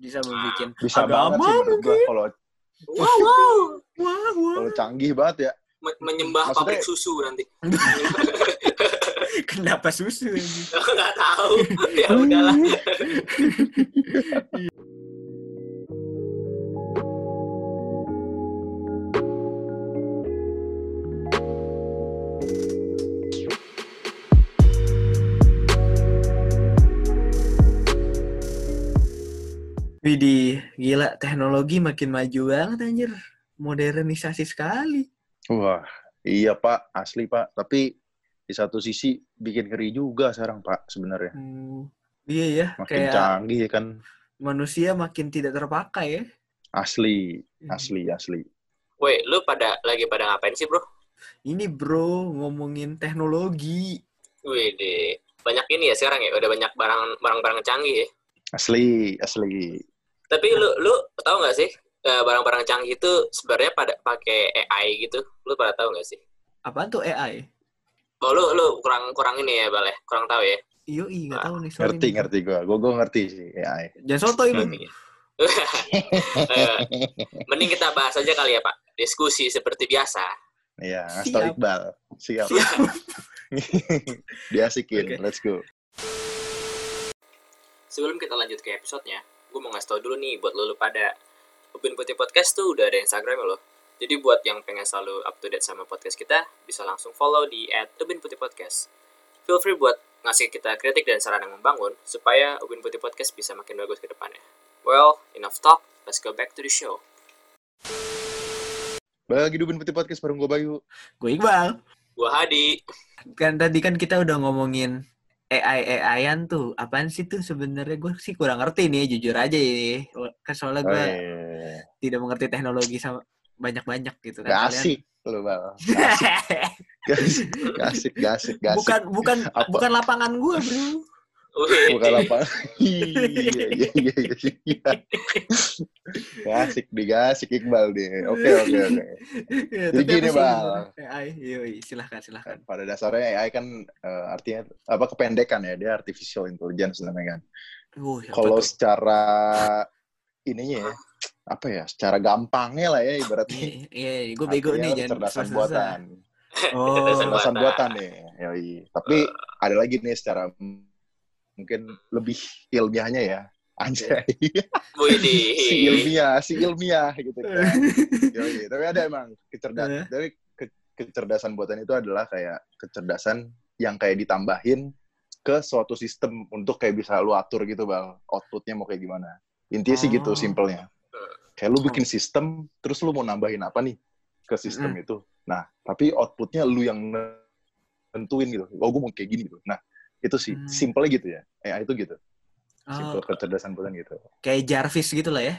bisa membuat Bisa banget agama sih menurut gua mungkin. kalau Wow, wow. Wah, wah. kalau canggih banget ya. Me- menyembah Maksudnya- pabrik susu nanti. Kenapa susu ini? Nggak tahu. ya udahlah. Widih, gila teknologi makin maju banget anjir. Modernisasi sekali. Wah, iya Pak, asli Pak. Tapi di satu sisi bikin ngeri juga sekarang Pak sebenarnya. Hmm, iya ya, Makin kayak canggih kan. manusia makin tidak terpakai ya. Asli, asli, asli. Woi, lu pada lagi pada ngapain sih, Bro? Ini bro ngomongin teknologi. Wih, deh. Banyak ini ya sekarang ya, udah banyak barang barang-barang canggih ya. Asli, asli. Tapi lu lu tahu nggak sih eh, barang-barang canggih itu sebenarnya pada pakai AI gitu? Lu pada tahu nggak sih? Apaan tuh AI? Oh, lu lu kurang kurang ini ya, Bal ya? Kurang tahu ya. Yoi, nggak tahu nih. sorry Ngerti, nih. ngerti gua. Gua, gua ngerti sih AI. Jangan sotoy lu. Eh, mending kita bahas aja kali ya, Pak. Diskusi seperti biasa. Iya, Siap. Iqbal. Siap. Siap. Diasikin, Oke. let's go. Sebelum kita lanjut ke episodenya, gue mau ngasih tau dulu nih buat lo, lo pada Upin Putih Podcast tuh udah ada Instagram lo. Jadi buat yang pengen selalu up to date sama podcast kita, bisa langsung follow di at Upin Putih Podcast. Feel free buat ngasih kita kritik dan saran yang membangun, supaya Upin Putih Podcast bisa makin bagus ke depannya. Well, enough talk, let's go back to the show. Bagi Dubin Putih Podcast bareng gua Bayu. Gue Iqbal. Gua Hadi. Kan tadi kan kita udah ngomongin AI AI-an tuh. Apaan sih tuh sebenarnya gue sih kurang ngerti nih, jujur aja ya. Kan soalnya Oh, gue iya. tidak mengerti teknologi sama banyak-banyak gitu kan. Gak Kalian- asik lu, Bal. Gak asik, gak asik, gak asik, gak asik. bukan bukan Apa? bukan lapangan gue bro. Bukan apa. Iya, iya, iya, iya, iya. Gak asik, di gak asik Iqbal deh. Oke, oke, oke. Ya, Jadi tapi gini, sebenarnya AI, yoi, silahkan silahkan. Pada dasarnya AI kan eh, artinya apa kependekan ya, dia artificial intelligence namanya kan. Uh, apa Kalau secara ininya ya, apa ya, secara gampangnya lah ya ibaratnya. Iya, gue bego nih jangan susah-susah. buatan. Oh, Kecerdasan buatan. buatan nih. Yoi. Tapi ada lagi nih secara mungkin lebih ilmiahnya ya. Anjay. si ilmiah, si ilmiah gitu kan. Yoi. Tapi ada emang kecerdasan. Eh. Tapi ke- kecerdasan buatan itu adalah kayak kecerdasan yang kayak ditambahin ke suatu sistem untuk kayak bisa lu atur gitu bang. Outputnya mau kayak gimana. Intinya sih gitu Oh. simpelnya. Kayak lu bikin sistem, terus lu mau nambahin apa nih ke sistem Mm. itu. Nah, tapi outputnya lu yang nentuin gitu. Oh, gue mau kayak gini gitu. Nah, itu sih. Hmm. Simpelnya gitu ya. AI itu gitu. Oh, Simple kecerdasan buatan gitu. kayak Jarvis gitu lah ya.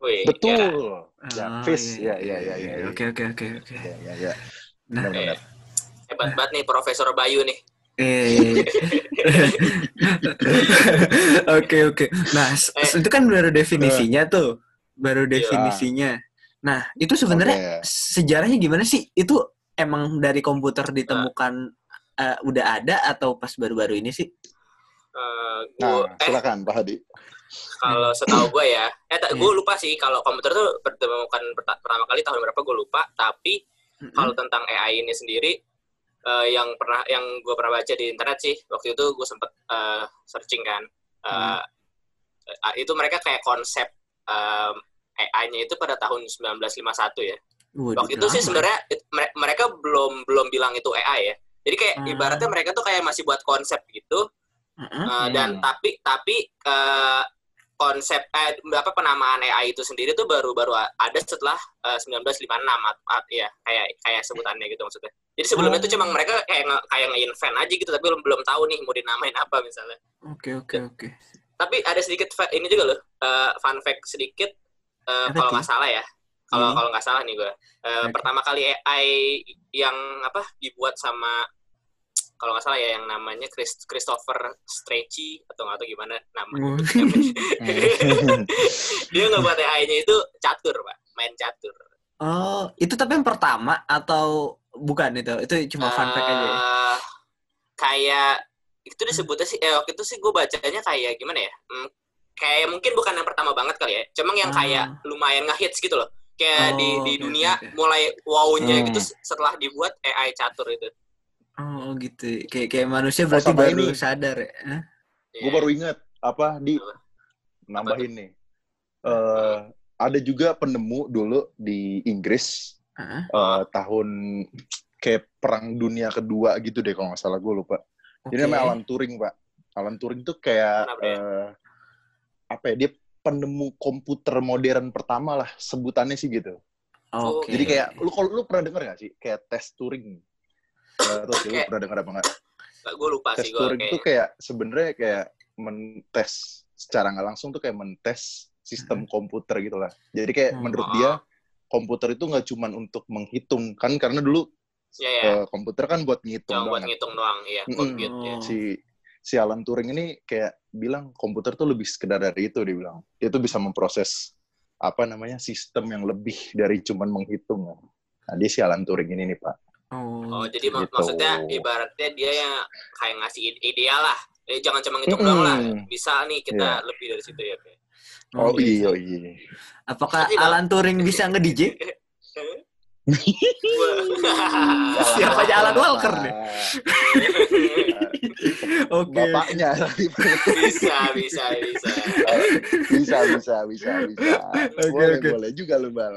Wih, ya. Betul. Oh, Jarvis. Ya, ya, ya, ya. ya. Oke, oke, oke, oke. Ya, ya, ya. Nah, Benar-benar. Hebat banget nih Profesor Bayu nih. Eh. Oke oke. Nah Eh. itu kan baru definisinya tuh, baru Iya. definisinya. Nah itu sebenarnya Oke. sejarahnya gimana sih? Itu emang dari komputer ditemukan eh, udah ada atau pas baru-baru ini sih? Eh, Nah, gua, eh, silakan Pak Hadi. kalau setahu gue ya, eh tak, Iya. gue lupa sih kalau komputer tuh ditemukan perta- pertama kali tahun berapa gue lupa. Tapi kalau tentang AI ini sendiri, eh, yang pernah yang gue pernah baca di internet sih, waktu itu gue sempet eh, searching kan, Eh, eh, itu mereka kayak konsep em, AI-nya itu pada tahun 1951 ya. Waduh, Waktu itu sih sebenarnya mereka belum belum bilang itu AI ya. Jadi kayak Hmm. ibaratnya mereka tuh kayak masih buat konsep gitu, Mm-mm. Uh, dan tapi tapi uh, konsep eh apa penamaan AI itu sendiri tuh baru-baru ada setelah uh, 1956 at, at- ya kayak kayak sebutannya gitu maksudnya. Jadi sebelumnya Oh. tuh cuma mereka kayak nge, kayak nge-invent aja gitu tapi belum belum tahu nih mau dinamain apa misalnya. Oke oke oke. Tapi ada sedikit ini juga loh uh, fun fact sedikit uh, kalau nggak salah ya. Kalau Hmm. kalau nggak salah nih gue uh, Oke. pertama kali AI yang apa dibuat sama kalau nggak salah ya yang namanya Chris, Christopher Stretchy atau nggak tahu gimana namanya. Oh. dia nggak buat AI-nya itu catur pak main catur Oh, itu tapi yang pertama atau bukan itu? Itu cuma fun fact aja ya? Eh, kayak itu disebutnya sih eh waktu itu sih gue bacanya kayak gimana ya hmm, kayak mungkin bukan yang pertama banget kali ya cuma yang Ah. kayak lumayan ngehits gitu loh kayak di Oh, di oke, dunia oke, oke. mulai wow-nya Hmm. gitu setelah dibuat AI catur itu Oh gitu. Kayak kayak manusia Oh, berarti baru ini. sadar ya. Hah? Iya. Gue baru inget apa di Apa? nambahin nih. Eh ada juga penemu dulu di Inggris Hah? eh, tahun kayak perang dunia kedua gitu deh kalau nggak salah gue lupa. Jadi Oke. namanya Alan Turing pak. Alan Turing tuh kayak Kenapa ya? eh, apa ya? Dia penemu komputer modern pertama lah sebutannya sih gitu. Oke. Jadi kayak lu kalau lu pernah denger gak sih kayak tes Turing? Gak tau sih lu pernah denger apa nggak? gue lupa tes sih gue Turing kayak tuh kayak sebenarnya kayak mentes secara nggak langsung tuh kayak mentes sistem komputer gitu lah. Jadi kayak Hmm. menurut Oh. dia komputer itu nggak cuman untuk menghitung kan karena dulu ya ya eh, komputer kan buat ngitung cuma buat doang. kan. ngitung doang iya Mm-mm. compute ya Oh. Si si Alan Turing ini kayak bilang komputer tuh lebih sekedar dari itu dia bilang. Dia tuh bisa memproses apa namanya sistem yang lebih dari cuman menghitung. Nah, dia si Alan Turing ini nih, Pak. Oh. Oh, jadi mak- Gitu. maksudnya ibaratnya dia yang kayak ngasih ide ideal lah. Eh, jangan cuma ngitung doang lah. Mm-mm. Bisa nih kita Iya. lebih dari situ ya. Pe. Oh, gitu. iya iya. Apakah Alan Turing bisa nge-DJ? Siapa aja Alan Walker nih? Oke. Bapaknya bisa, bisa, bisa. bisa bisa bisa bisa. Oke, boleh oke. boleh juga lu bang.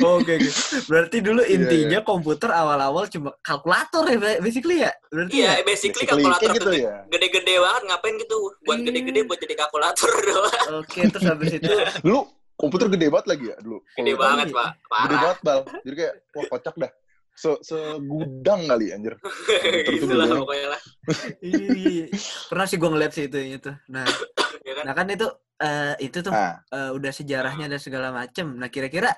Oke, oke. Berarti dulu Iya, intinya komputer awal-awal cuma kalkulator ya, basically ya? Berarti Iya, ya? basically Basically, kalkulator kayak gitu ya. gede-gede banget ngapain gitu? Buat Iya. gede-gede buat jadi kalkulator doang. Oke, terus habis itu Lu komputer gede banget lagi ya dulu. Gede banget. Pak. Gede Parah. banget bal. Jadi kayak wah kocak dah. Se segudang kali anjir. Itulah gede. pokoknya lah. Iya. Pernah sih gue ngeliat sih itu itu. Nah, Ya kan? nah kan itu eh, itu tuh Ah, eh, udah sejarahnya dan segala macem. Nah, kira-kira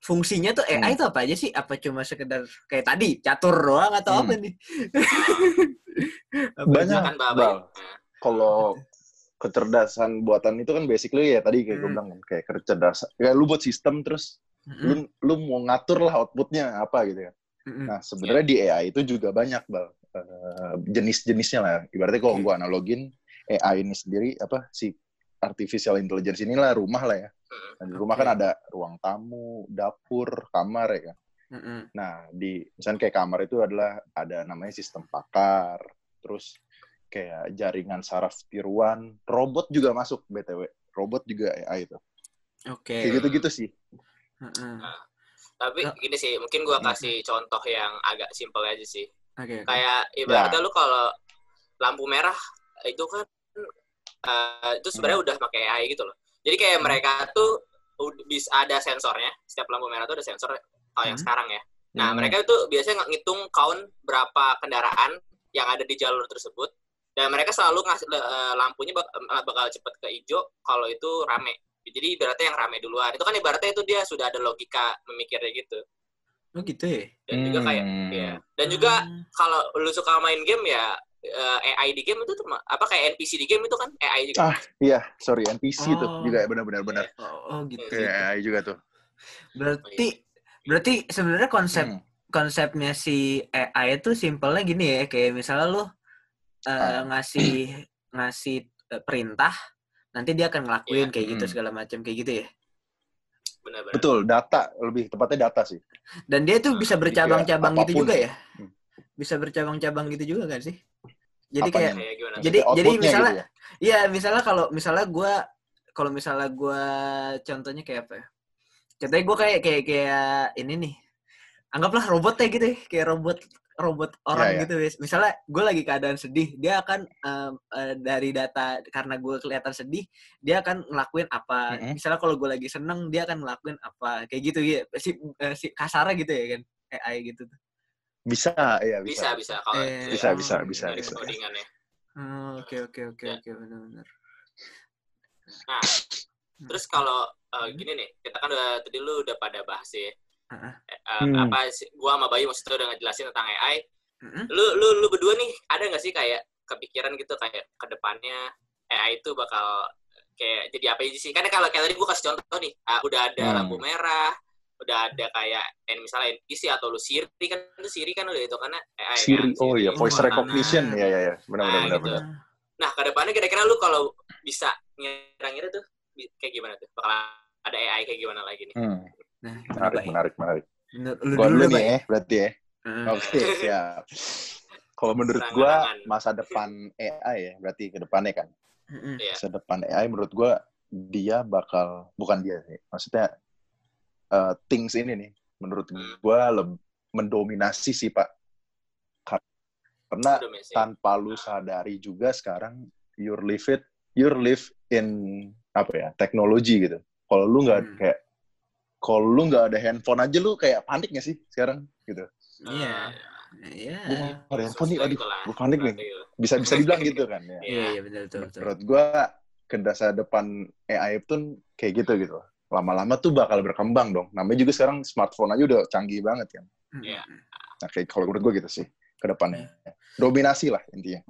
fungsinya tuh AI Hmm. itu apa aja sih? Apa cuma sekedar kayak tadi catur doang atau Hmm. apa nih? Banyak. Nah, kalau kecerdasan buatan itu kan basically ya tadi kayak gue Hmm. bilang kan kayak kecerdasan. Kayak lu buat sistem terus Mm-mm, lu lu mau ngatur lah outputnya apa gitu ya. Nah, sebenarnya di AI itu juga banyak, Bal. Eh, jenis-jenisnya lah. Ibaratnya kalau Oke. gua analogin AI ini sendiri apa si artificial intelligence inilah rumah lah ya. hmm. Nah, di rumah Oke. kan ada ruang tamu, dapur, kamar ya kan. Nah, di misalnya kayak kamar itu adalah ada namanya sistem pakar, terus kayak jaringan saraf tiruan, robot juga masuk BTW. Robot juga AI itu. Oke. Kayak gitu-gitu sih. Mm-mm. Tapi Oh. gini sih, mungkin gua kasih contoh yang agak simpel aja sih. Oke. oke. Kayak ibaratnya lu kalau lampu merah itu kan eh, itu sebenarnya udah pakai AI gitu loh. Jadi kayak Hmm. mereka tuh bisa ada sensornya. Setiap lampu merah tuh ada sensor kalau yang Hmm. sekarang ya. Nah, Hmm. mereka itu biasanya ngitung count berapa kendaraan yang ada di jalur tersebut. Dan mereka selalu ngasih eh, lampunya bak- bakal cepet ke hijau kalau itu rame. Jadi ibaratnya yang rame duluan. Itu kan ibaratnya itu dia sudah ada logika memikirnya gitu. Oh gitu ya? Dan juga kayak Hmm. ya. Dan juga Hmm. kalau lu suka main game ya eh, AI di game itu tuh apa kayak NPC di game itu kan AI juga. Ah, iya, sorry NPC tuh Oh. juga benar-benar benar. Oh, oh, gitu. Iya, Kayak gitu. AI juga tuh. Berarti berarti sebenarnya konsep Hmm. konsepnya si AI itu simpelnya gini ya, kayak misalnya lu Ah. ngasih ngasih eh, perintah, nanti dia akan ngelakuin Iya. kayak gitu Hmm. segala macam kayak gitu ya. Benar-benar. Betul, data lebih tepatnya data sih. Dan dia tuh bisa Jadi bercabang-cabang kayak gitu juga ya? Hmm. Bisa bercabang-cabang gitu juga kan sih? Jadi Apanya kayak? Kayak gimana? Jadi- jadi misalnya- gitu ya? Iya, misalnya kalau misalnya gua kalau misalnya gua contohnya kayak apa ya? Contohnya gua kayak kayak kayak ini nih. Anggaplah robot ya gitu ya, kayak robot robot orang ya. gitu. Misalnya gue lagi keadaan sedih, dia akan em, eh, dari data karena gue kelihatan sedih, dia akan ngelakuin apa. Mm-mm. Misalnya kalau gue lagi seneng, dia akan ngelakuin apa. Kayak gitu ya. Si, eh, si kasarnya gitu ya kan, AI gitu tuh. Bisa, ya Bisa, bisa. bisa kalau Eh, Bisa, oh, bisa, bisa, bisa. Oke oke oke Ya. oke benar-benar. Nah, terus kalau eh, Hmm. gini nih, kita kan udah tadi lu udah pada bahas ya. Eh, Hmm. apa sih gua sama Bayu maksudnya udah ngejelasin tentang AI. Mm-mm. Lu lu lu berdua nih ada nggak sih kayak kepikiran gitu kayak ke depannya AI itu bakal kayak jadi apa aja sih? Karena kalau kayak tadi gua kasih contoh nih, ah, udah ada Hmm. lampu merah, udah ada kayak eh, misalnya NPC atau lu Siri kan itu Siri kan udah itu karena AI Siri, kan, oh iya, Siri, voice Oh, recognition, ya ya ya, benar benar Nah, benar gitu. benar. Nah, ke depannya kira-kira lu kalau bisa ngira-ngira tuh kayak gimana tuh? Bakal ada AI kayak gimana lagi nih? Hmm, Nah, menarik, menarik, menarik. Menurut lu Gua dulu dulu deh, nih ya, berarti ya. Heeh. Oke, siap. Kalau menurut gua Serangan-serangan. masa depan AI ya, berarti ke depannya kan. Heeh. Iya. Masa depan AI menurut gua dia bakal bukan dia sih. Maksudnya eh, things ini nih menurut Hmm. gua leb- mendominasi sih, Pak. Karena tanpa lu sadari juga sekarang you're live it, you're live in apa ya, teknologi gitu. Kalau lu nggak Hmm. kayak kalau lu nggak ada handphone aja lu kayak panik gak sih sekarang gitu. Iya. Iya. Gue ada handphone nih, aduh, gue panik nih. Iya. Bisa bisa dibilang gitu kan ya. Iya, iya betul betul. betul. Menurut gua ke dasar depan AI pun kayak gitu gitu. Lama-lama tuh bakal berkembang dong. Namanya juga sekarang smartphone aja udah canggih banget kan. Iya. Nah, kayak kalau menurut gua gitu sih ke depannya. Dominasi lah intinya.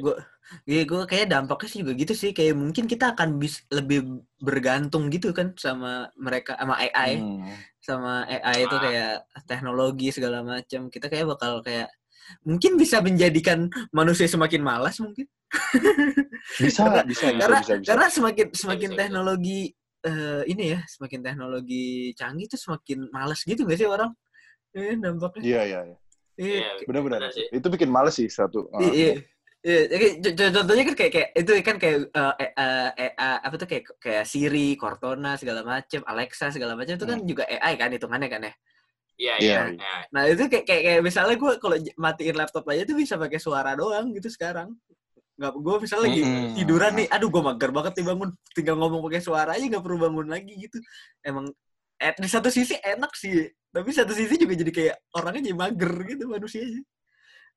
Gue, iya gue kayak dampaknya sih juga gitu sih. Kayak mungkin kita akan bis, lebih bergantung gitu kan sama mereka, sama AI, Hmm. sama AI itu Ah. kayak teknologi segala macam. Kita kayak bakal kayak mungkin bisa menjadikan manusia semakin malas mungkin. Bisa, Karena- bisa, bisa, karena bisa, bisa. karena semakin semakin bisa, bisa. teknologi eh, ini ya, semakin teknologi canggih tuh semakin malas gitu gak sih orang? Iya dampaknya. Iya, iya, iya. Iya. Iya, Benar-benar. Itu bikin males sih satu. Ah, Iya, iya. Iya, contohnya kan kayak kayak itu kan kayak eh, eh, eh, eh, eh, apa tuh kayak kayak Siri, Cortana segala macam, Alexa segala macam itu kan Hmm. juga AI kan hitungannya kan ya. Iya, Iya, iya. Nah itu kayak kayak, kayak misalnya gue kalau matiin laptop aja tuh bisa pakai suara doang gitu sekarang. Nggak, gue misalnya lagi Mm-mm. tiduran nih, aduh gue mager banget nih bangun, tinggal ngomong pakai suara aja nggak perlu bangun lagi gitu. Emang eh, di satu sisi enak sih, tapi satu sisi juga jadi kayak orangnya jadi mager gitu manusianya.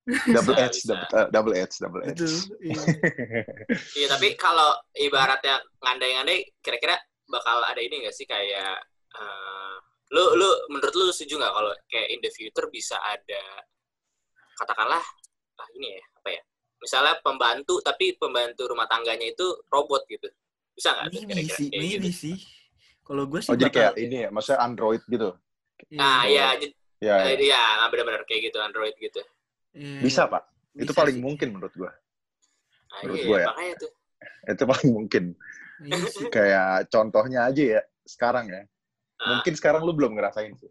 Double edge, double, eh, double edge, double edge. Iya. Iya, tapi kalau ibaratnya ngandai-ngandai, kira-kira bakal ada ini nggak sih kayak eh, lu lu menurut lu setuju nggak kalau kayak in the future bisa ada katakanlah ah ini ya apa ya misalnya pembantu tapi pembantu rumah tangganya itu robot gitu bisa nggak tuh Maybe kira-kira sih, kayak maybe gitu? sih. Kalau gue sih Oh, jadi kayak ini ya, maksudnya Android gitu. Iya, nah Oh. iya jadi Ya, ya. eh, iya nah, benar-benar kayak gitu android gitu iya, bisa, Pak. Itu bisa paling sih. mungkin menurut gua. nah, Menurut iya, gua ya. tuh Itu paling mungkin. Iya. Kayak contohnya aja ya, sekarang ya. Ah, Mungkin sekarang lu belum ngerasain sih.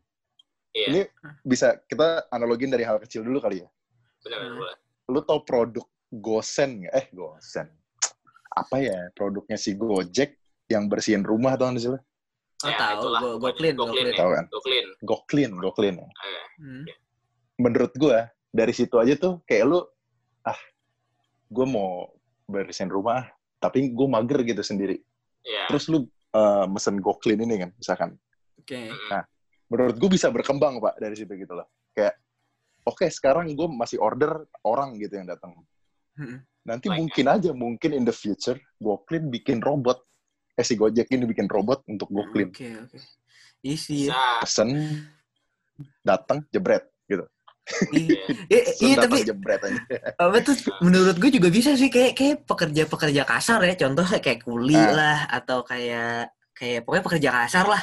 iya Ini bisa kita analogin dari hal kecil dulu kali ya. benar-benar Hmm. boleh. Lu tau produk Gosen nggak? Eh, Gosen. Apa ya produknya si Gojek yang bersihin rumah tau nggak sih lu? Oh, Ya, tahu, itulah go, go pokoknya. clean, Go go clean clean. ya. Kan? Go clean Go clean, go clean ya. Eh, Hmm. Menurut gua dari situ aja tuh kayak lu ah gua mau bersihin rumah tapi gue mager gitu sendiri. iya Terus lu eh, mesen go clean ini kan misalkan. Oke. Mm-mm. Menurut gue bisa berkembang pak dari situ gitu loh. Kayak oke sekarang gue masih order orang gitu yang datang. Hmm. Nanti Like mungkin aja mungkin in the future GoClean bikin robot. Eh si Gojek ini bikin robot untuk GoClean. Oke, oke. Isi ya. bisa Pesen, datang, jebret gitu. Iya, Iya. Iya, iya, tapi jebret aja. apa tuh menurut gue juga bisa sih kayak kayak pekerja-pekerja kasar ya contohnya kayak kuli Ah. lah atau kayak kayak pokoknya pekerja kasar lah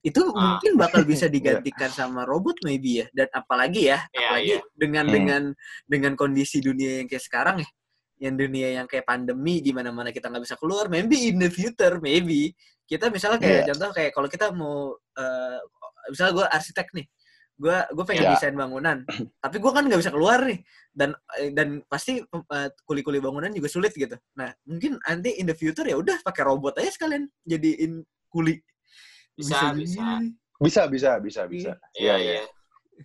itu Ah. mungkin bakal bisa digantikan sama robot maybe ya dan apalagi ya Iya, apalagi iya. dengan Hmm. dengan dengan kondisi dunia yang kayak sekarang ya yang dunia yang kayak pandemi di mana-mana kita nggak bisa keluar maybe in the future maybe kita misalnya kayak Iya. contoh kayak kalau kita mau eh, misalnya gue arsitek nih gue gue pengen Iya. desain bangunan tapi gue kan nggak bisa keluar nih dan eh, dan pasti eh, kuli-kuli bangunan juga sulit gitu nah mungkin nanti in the future ya udah pakai robot aja sekalian jadiin kuli Bisa, bisa. Bisa, bisa, bisa, bisa. iya Iya, iya iya.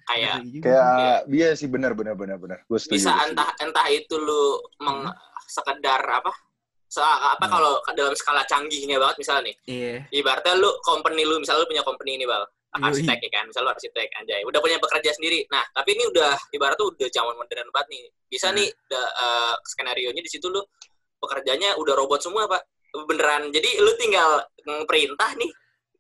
Kayak. Kayak dia sih benar, benar, benar, benar. Gue setuju. bisa entah entah itu lu meng sekedar apa se- apa Hmm. kalau dalam skala canggihnya banget misalnya nih iya ibaratnya lu company lu misalnya lu punya company ini bal arsitek ya kan misalnya lu arsitek anjay udah punya pekerja sendiri nah tapi ini udah ibaratnya udah zaman modern banget nih bisa Hmm. nih da, skenario nya di situ lu pekerjanya udah robot semua pak beneran jadi lu tinggal perintah nih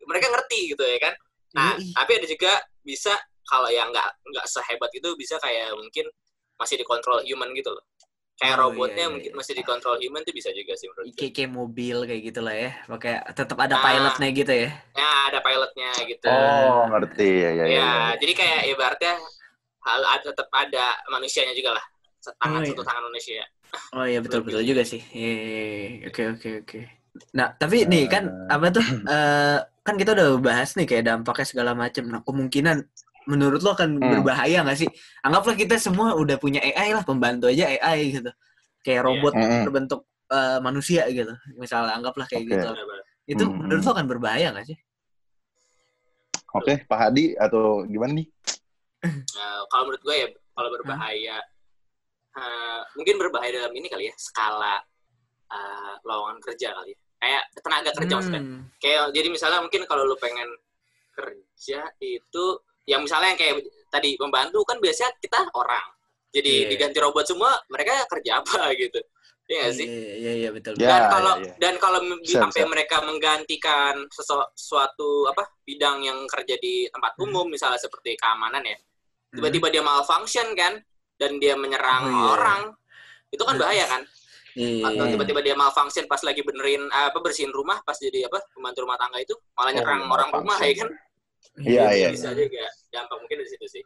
mereka ngerti gitu ya kan nah Yoi. tapi ada juga bisa kalau yang nggak nggak sehebat itu bisa kayak mungkin masih dikontrol human gitu loh kayak Oh, robotnya iya, iya, mungkin iya. masih dikontrol human tuh bisa juga sih menurut gue. kayak, mobil kayak gitu lah ya pakai tetap ada Nah. pilotnya gitu ya ya ada pilotnya gitu Oh, ngerti. Ya, ya, ya, ya. ya. jadi kayak ibaratnya hal ada- tetap ada manusianya juga lah tangan Oh, iya. satu tangan manusia Oh iya betul betul juga sih. Iya, iya, iya. Oke oke oke. Nah tapi nih kan apa tuh? eh, kan kita udah bahas nih kayak dampaknya segala macam. Nah kemungkinan menurut lo akan Hmm. berbahaya nggak sih? Anggaplah kita semua udah punya AI lah, pembantu aja AI gitu. Kayak robot Hmm. berbentuk eh, manusia gitu. Misalnya anggaplah kayak Oke. gitu. Benar-benar. Itu Hmm. menurut lo akan berbahaya nggak sih? Oke, Pak Hadi atau gimana nih? Nah, kalau menurut gue ya kalau berbahaya eh, mungkin berbahaya dalam ini kali ya skala eh, lowongan kerja kali ya. Kayak tenaga kerja maksudnya. Hmm. Kayak jadi misalnya mungkin kalau lu pengen kerja itu yang misalnya yang kayak tadi membantu kan biasanya kita orang. Jadi Iya. diganti robot semua, mereka kerja apa gitu. Iya nggak sih? Iya iya iya betul. Ya, dan kalau ya, ya. dan kalau sampai mereka menggantikan sesu- suatu apa bidang yang kerja di tempat Hmm. umum misalnya seperti keamanan ya tiba-tiba dia malfunction kan dan dia menyerang Oh, iya. orang itu kan bahaya kan Iya, atau Hmm. tiba-tiba dia malfunction pas lagi benerin apa bersihin rumah pas jadi apa pembantu rumah tangga itu malah Oh, nyerang iya, orang rumah ya kan Iya, iya. bisa juga dampak mungkin dari situ sih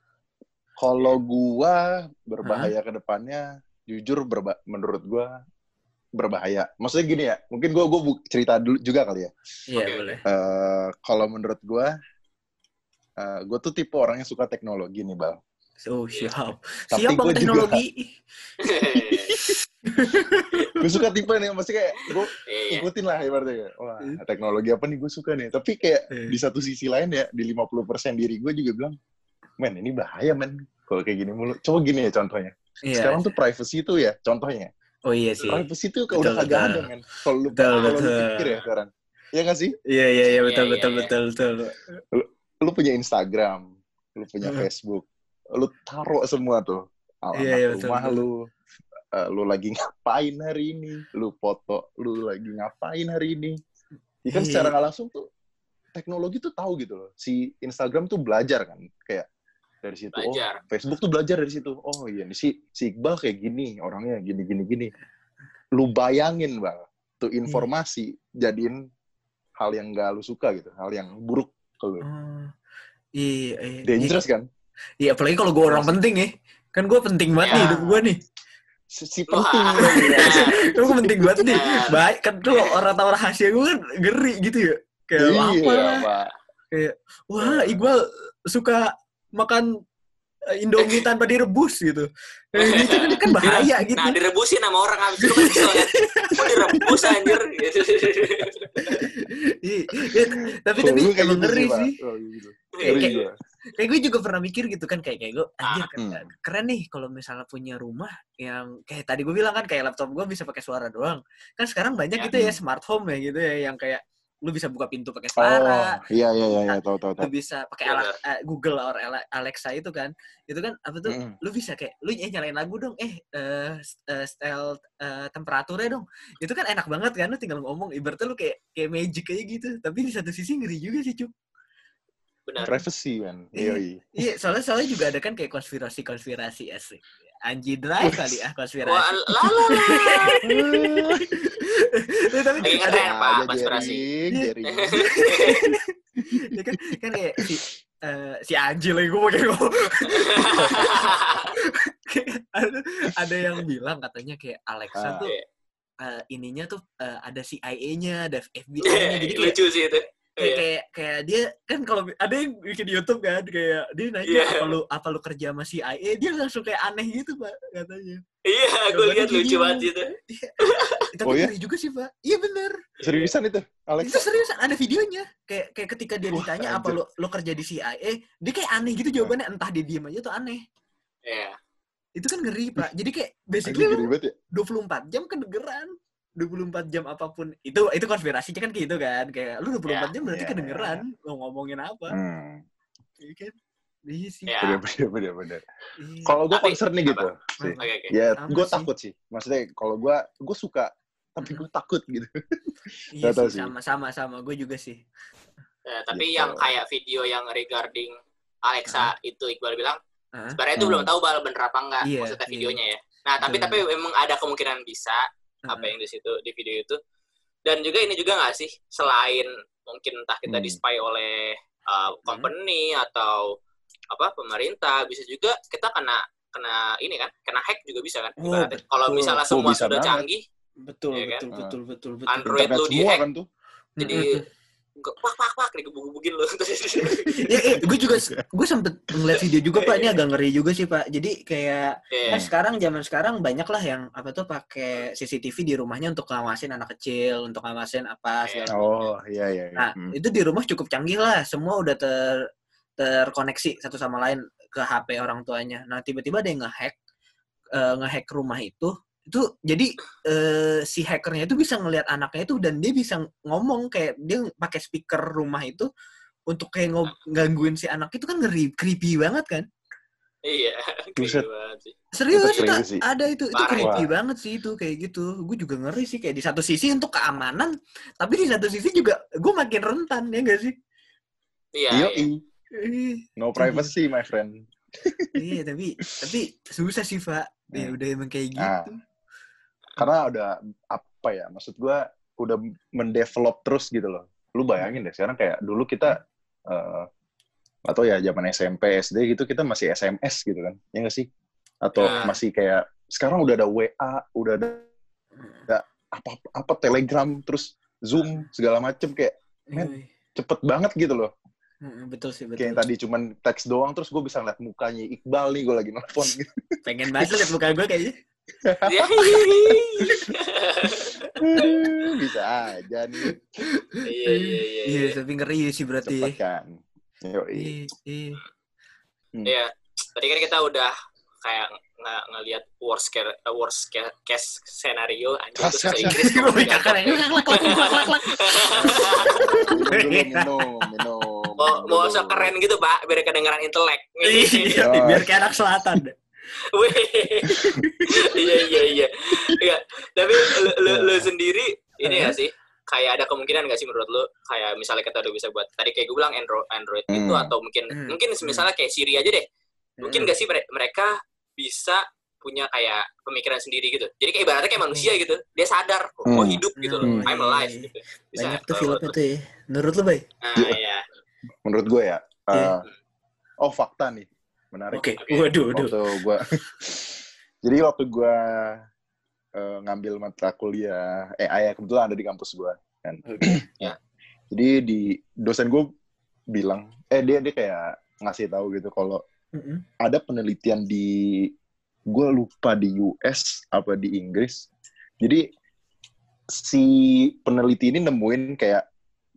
Kalau gua berbahaya ke depannya, jujur berba menurut gua berbahaya. Maksudnya gini ya, mungkin gua gua cerita dulu juga kali ya. Iya Oke, boleh. Eh, kalau menurut gua, eh, gua tuh tipe orang yang suka teknologi nih, Bal. Oh siap. Tapi siap bang gua juga- teknologi. Gue suka tipe nih, maksudnya kayak gue iya ikutin lah ibaratnya. kayak, Wah, Hmm. teknologi apa nih gue suka nih. Tapi kayak Hmm. di satu sisi lain ya, di 50% diri gue juga bilang, men ini bahaya men. Kalau kayak gini mulu. Coba gini ya contohnya. Iya. Sekarang tuh privacy tuh ya, contohnya. Oh iya sih. Privacy tuh Betul, udah kagak ada men. Kalau lu, Betul, kalau lu betul. pikir ya sekarang. Iya gak sih? Iya iya iya betul Iya, betul iya, betul betul. Lu punya Instagram, lu punya Hmm. Facebook, lu taruh semua tuh. Alamat Iya, iya, betul, rumah betul. lu, eh, lu lagi ngapain hari ini, lu foto, lu lagi ngapain hari ini. Ya kan Iya. secara nggak langsung tuh teknologi tuh tahu gitu loh. Si Instagram tuh belajar kan, kayak dari situ. Oh, Facebook tuh belajar dari situ. Oh iya, nih si si Iqbal kayak gini, orangnya gini gini gini. Lu bayangin bang, tuh Iya. informasi jadiin hal yang gak lu suka gitu, hal yang buruk ke lu. Oh, iya iya. Dangerous kan? Iya apalagi kalau gue orang penting ya. Kan gue penting banget nih Ya. hidup gue nih. Si, penting ya. Kan gue penting banget nih. Benar. Baik kan tuh orang tahu rahasia gue kan ngeri gitu ya. Kayak Iya, apa? Pak. Kayak wah Iqbal suka makan eh, Indomie tanpa direbus gitu. Kayak gitu kan, kan bahaya gitu. nah direbusin sama orang habis itu kan kesel kan mau direbus anjir gitu. Iya, iya, tapi Kalau tapi emang gitu ngeri sih. Oh, gitu. Kayak- gue juga pernah mikir gitu kan kayak kayak gue anjir Hmm. keren, keren nih kalau misalnya punya rumah yang kayak tadi gue bilang kan kayak laptop gue bisa pakai suara doang kan sekarang banyak Ya. gitu ya smart home ya gitu ya yang kayak lu bisa buka pintu pakai Oh, suara iya iya iya, iya, tahu tahu lu tahu. bisa pakai Iya, Ala- eh, Google or Alexa itu kan itu kan apa tuh Mm. lu bisa kayak lu eh nyalain lagu dong eh eh, s- eh, style eh, temperaturnya dong itu kan enak banget kan lu tinggal ngomong ibaratnya lu kayak kayak magic aja gitu tapi di satu sisi ngeri juga sih cuk benar Privacy kan. Iya. Iya. Iya, soalnya soalnya juga ada kan kayak konspirasi-konspirasi asik. Anji drive kali ah konspirasi. wah la la la Ya, tapi Lagi ada Pak, Aja konspirasi. Ya kan kan kayak si eh, si Anji lagi gue pakai ada, ada yang bilang katanya kayak Alexa Ah. tuh Iya. eh, ininya tuh eh, ada CIA-nya, ada FBI-nya. Jadi kayak lucu sih itu kayak, Iya. kayak kayak dia kan kalau ada yang bikin YouTube kan kayak dia nanya Iya. apa lu apa lu kerja sama CIA dia langsung kayak aneh gitu pak katanya iya gue Jawabannya lihat lucu banget itu Eh, tapi Oh, iya? juga sih pak iya bener Seriusan itu, itu Alexa? serius ada videonya kayak kayak ketika dia Wah, ditanya apa lu lu kerja di CIA dia kayak aneh gitu jawabannya entah dia diem aja tuh aneh Iya. itu kan ngeri pak jadi kayak basically gede lu banget ya. 24 jam kedengeran 24 jam apa pun itu itu konspirasinya kan kayak gitu kan kayak lu 24 Ya, jam berarti ya. kedengeran mau ngomongin apa Hmm. Iya kan iya sih Ya. Bener, bener, bener, bener. Iya. Kalau gue concern nih gitu. sih. Hmm. oke oke Ya, gue takut sih. Maksudnya kalau gue, gue suka, tapi gue takut gitu. Iya sih, sih. sama sama sama gue juga sih. Ya, tapi Gitu. yang kayak video yang regarding Alexa itu Iqbal bilang Hah? sebenarnya itu Hmm. belum tahu bal bener apa enggak Iya, maksudnya iya. videonya ya nah tapi tapi memang ada kemungkinan bisa apa yang di situ di video itu dan juga ini juga nggak sih selain mungkin entah kita Hmm. di spy oleh uh, company atau apa pemerintah bisa juga kita kena kena ini kan, kena hack juga bisa kan. Oh. Kalau misalnya Oh, semua bisa sudah banget. canggih, Betul, kan? betul, Ah. betul, betul, betul. Android Internet lu semua dihack. kan tuh. jadi ge- pak pak pak digebuk-gebukin lu. ya, eh, gue juga gue sempet ngeliat video juga pak ini agak ngeri juga sih pak jadi kayak Iya. kan sekarang zaman sekarang banyak lah yang apa tuh pakai CCTV di rumahnya untuk ngawasin anak kecil untuk ngawasin apa segala. Oh, iya iya. iya. Nah, Hmm. itu di rumah cukup canggih lah. Semua udah ter terkoneksi satu sama lain ke HP orang tuanya. Nah, tiba-tiba ada yang ngehack eh, ngehack rumah itu. Itu jadi eh, si hackernya itu bisa ngelihat anaknya itu dan dia bisa ngomong kayak dia pakai speaker rumah itu untuk kayak ngob- gangguin si anak itu kan ngeri creepy banget kan? Iya. Creepy banget sih. Serius Itu itu, crazy. ada itu itu Parah, creepy Wah. banget sih itu kayak gitu. Gue juga ngeri sih kayak di satu sisi untuk keamanan, tapi di satu sisi juga gue makin rentan ya gak sih? Iya. Iya, iya. No privacy, my friend. iya tapi tapi susah sih pak ya Hmm. udah emang kayak gitu Ah. Karena udah apa ya? Maksud gua udah mendevelop terus gitu loh. Lu bayangin deh sekarang kayak dulu kita eh atau ya zaman SMP SD gitu kita masih SMS gitu kan. Ya nggak sih? Atau Ya. masih kayak sekarang udah ada WA, udah ada apa apa Telegram terus Zoom segala macem kayak Men. Iya, cepet banget gitu loh. betul sih betul Kayak yang tadi cuman teks doang terus gue bisa ngeliat mukanya Iqbal nih gue lagi nelfon gitu. pengen banget liat muka gue kayaknya Iya. bisa aja nih. Iya iya iya. iya iya. tapi ngeri sih berarti Cepet kan. Yoi. iya iya Iya. Tadi kan kita udah kayak nggak ngelihat worst case worst ca- case scenario anjing terus ke kas, Inggris ya. Minum. Mau mau minum usah dulu. keren gitu pak, biar kedengeran intelek. Iya, biar kayak anak selatan. Wih. iya iya iya. Iya. Tapi lu, lu, lu sendiri ini ya sih kayak ada kemungkinan nggak sih menurut lu kayak misalnya kita udah bisa buat tadi kayak gue bilang Android Android itu Hmm. atau mungkin Hmm. mungkin misalnya kayak Siri aja deh mungkin nggak sih mere- mereka bisa punya kayak pemikiran sendiri gitu jadi kayak ibaratnya kayak manusia gitu dia sadar oh Hmm. hidup gitu loh Hmm. I'm alive gitu bisa banyak tuh filmnya menurut tuh ya menurut lu bay nah iya Menurut gue ya. eh, Iya. oh fakta nih, menarik. oke Oke. waduh waduh Waktu gue, jadi waktu gue eh, ngambil mata kuliah AI ya, kebetulan ada di kampus gue kan. Ya. Jadi di dosen gue bilang, eh dia dia kayak ngasih tahu gitu kalau Mm-mm. ada penelitian di gue lupa di US apa di Inggris. Jadi si peneliti ini nemuin kayak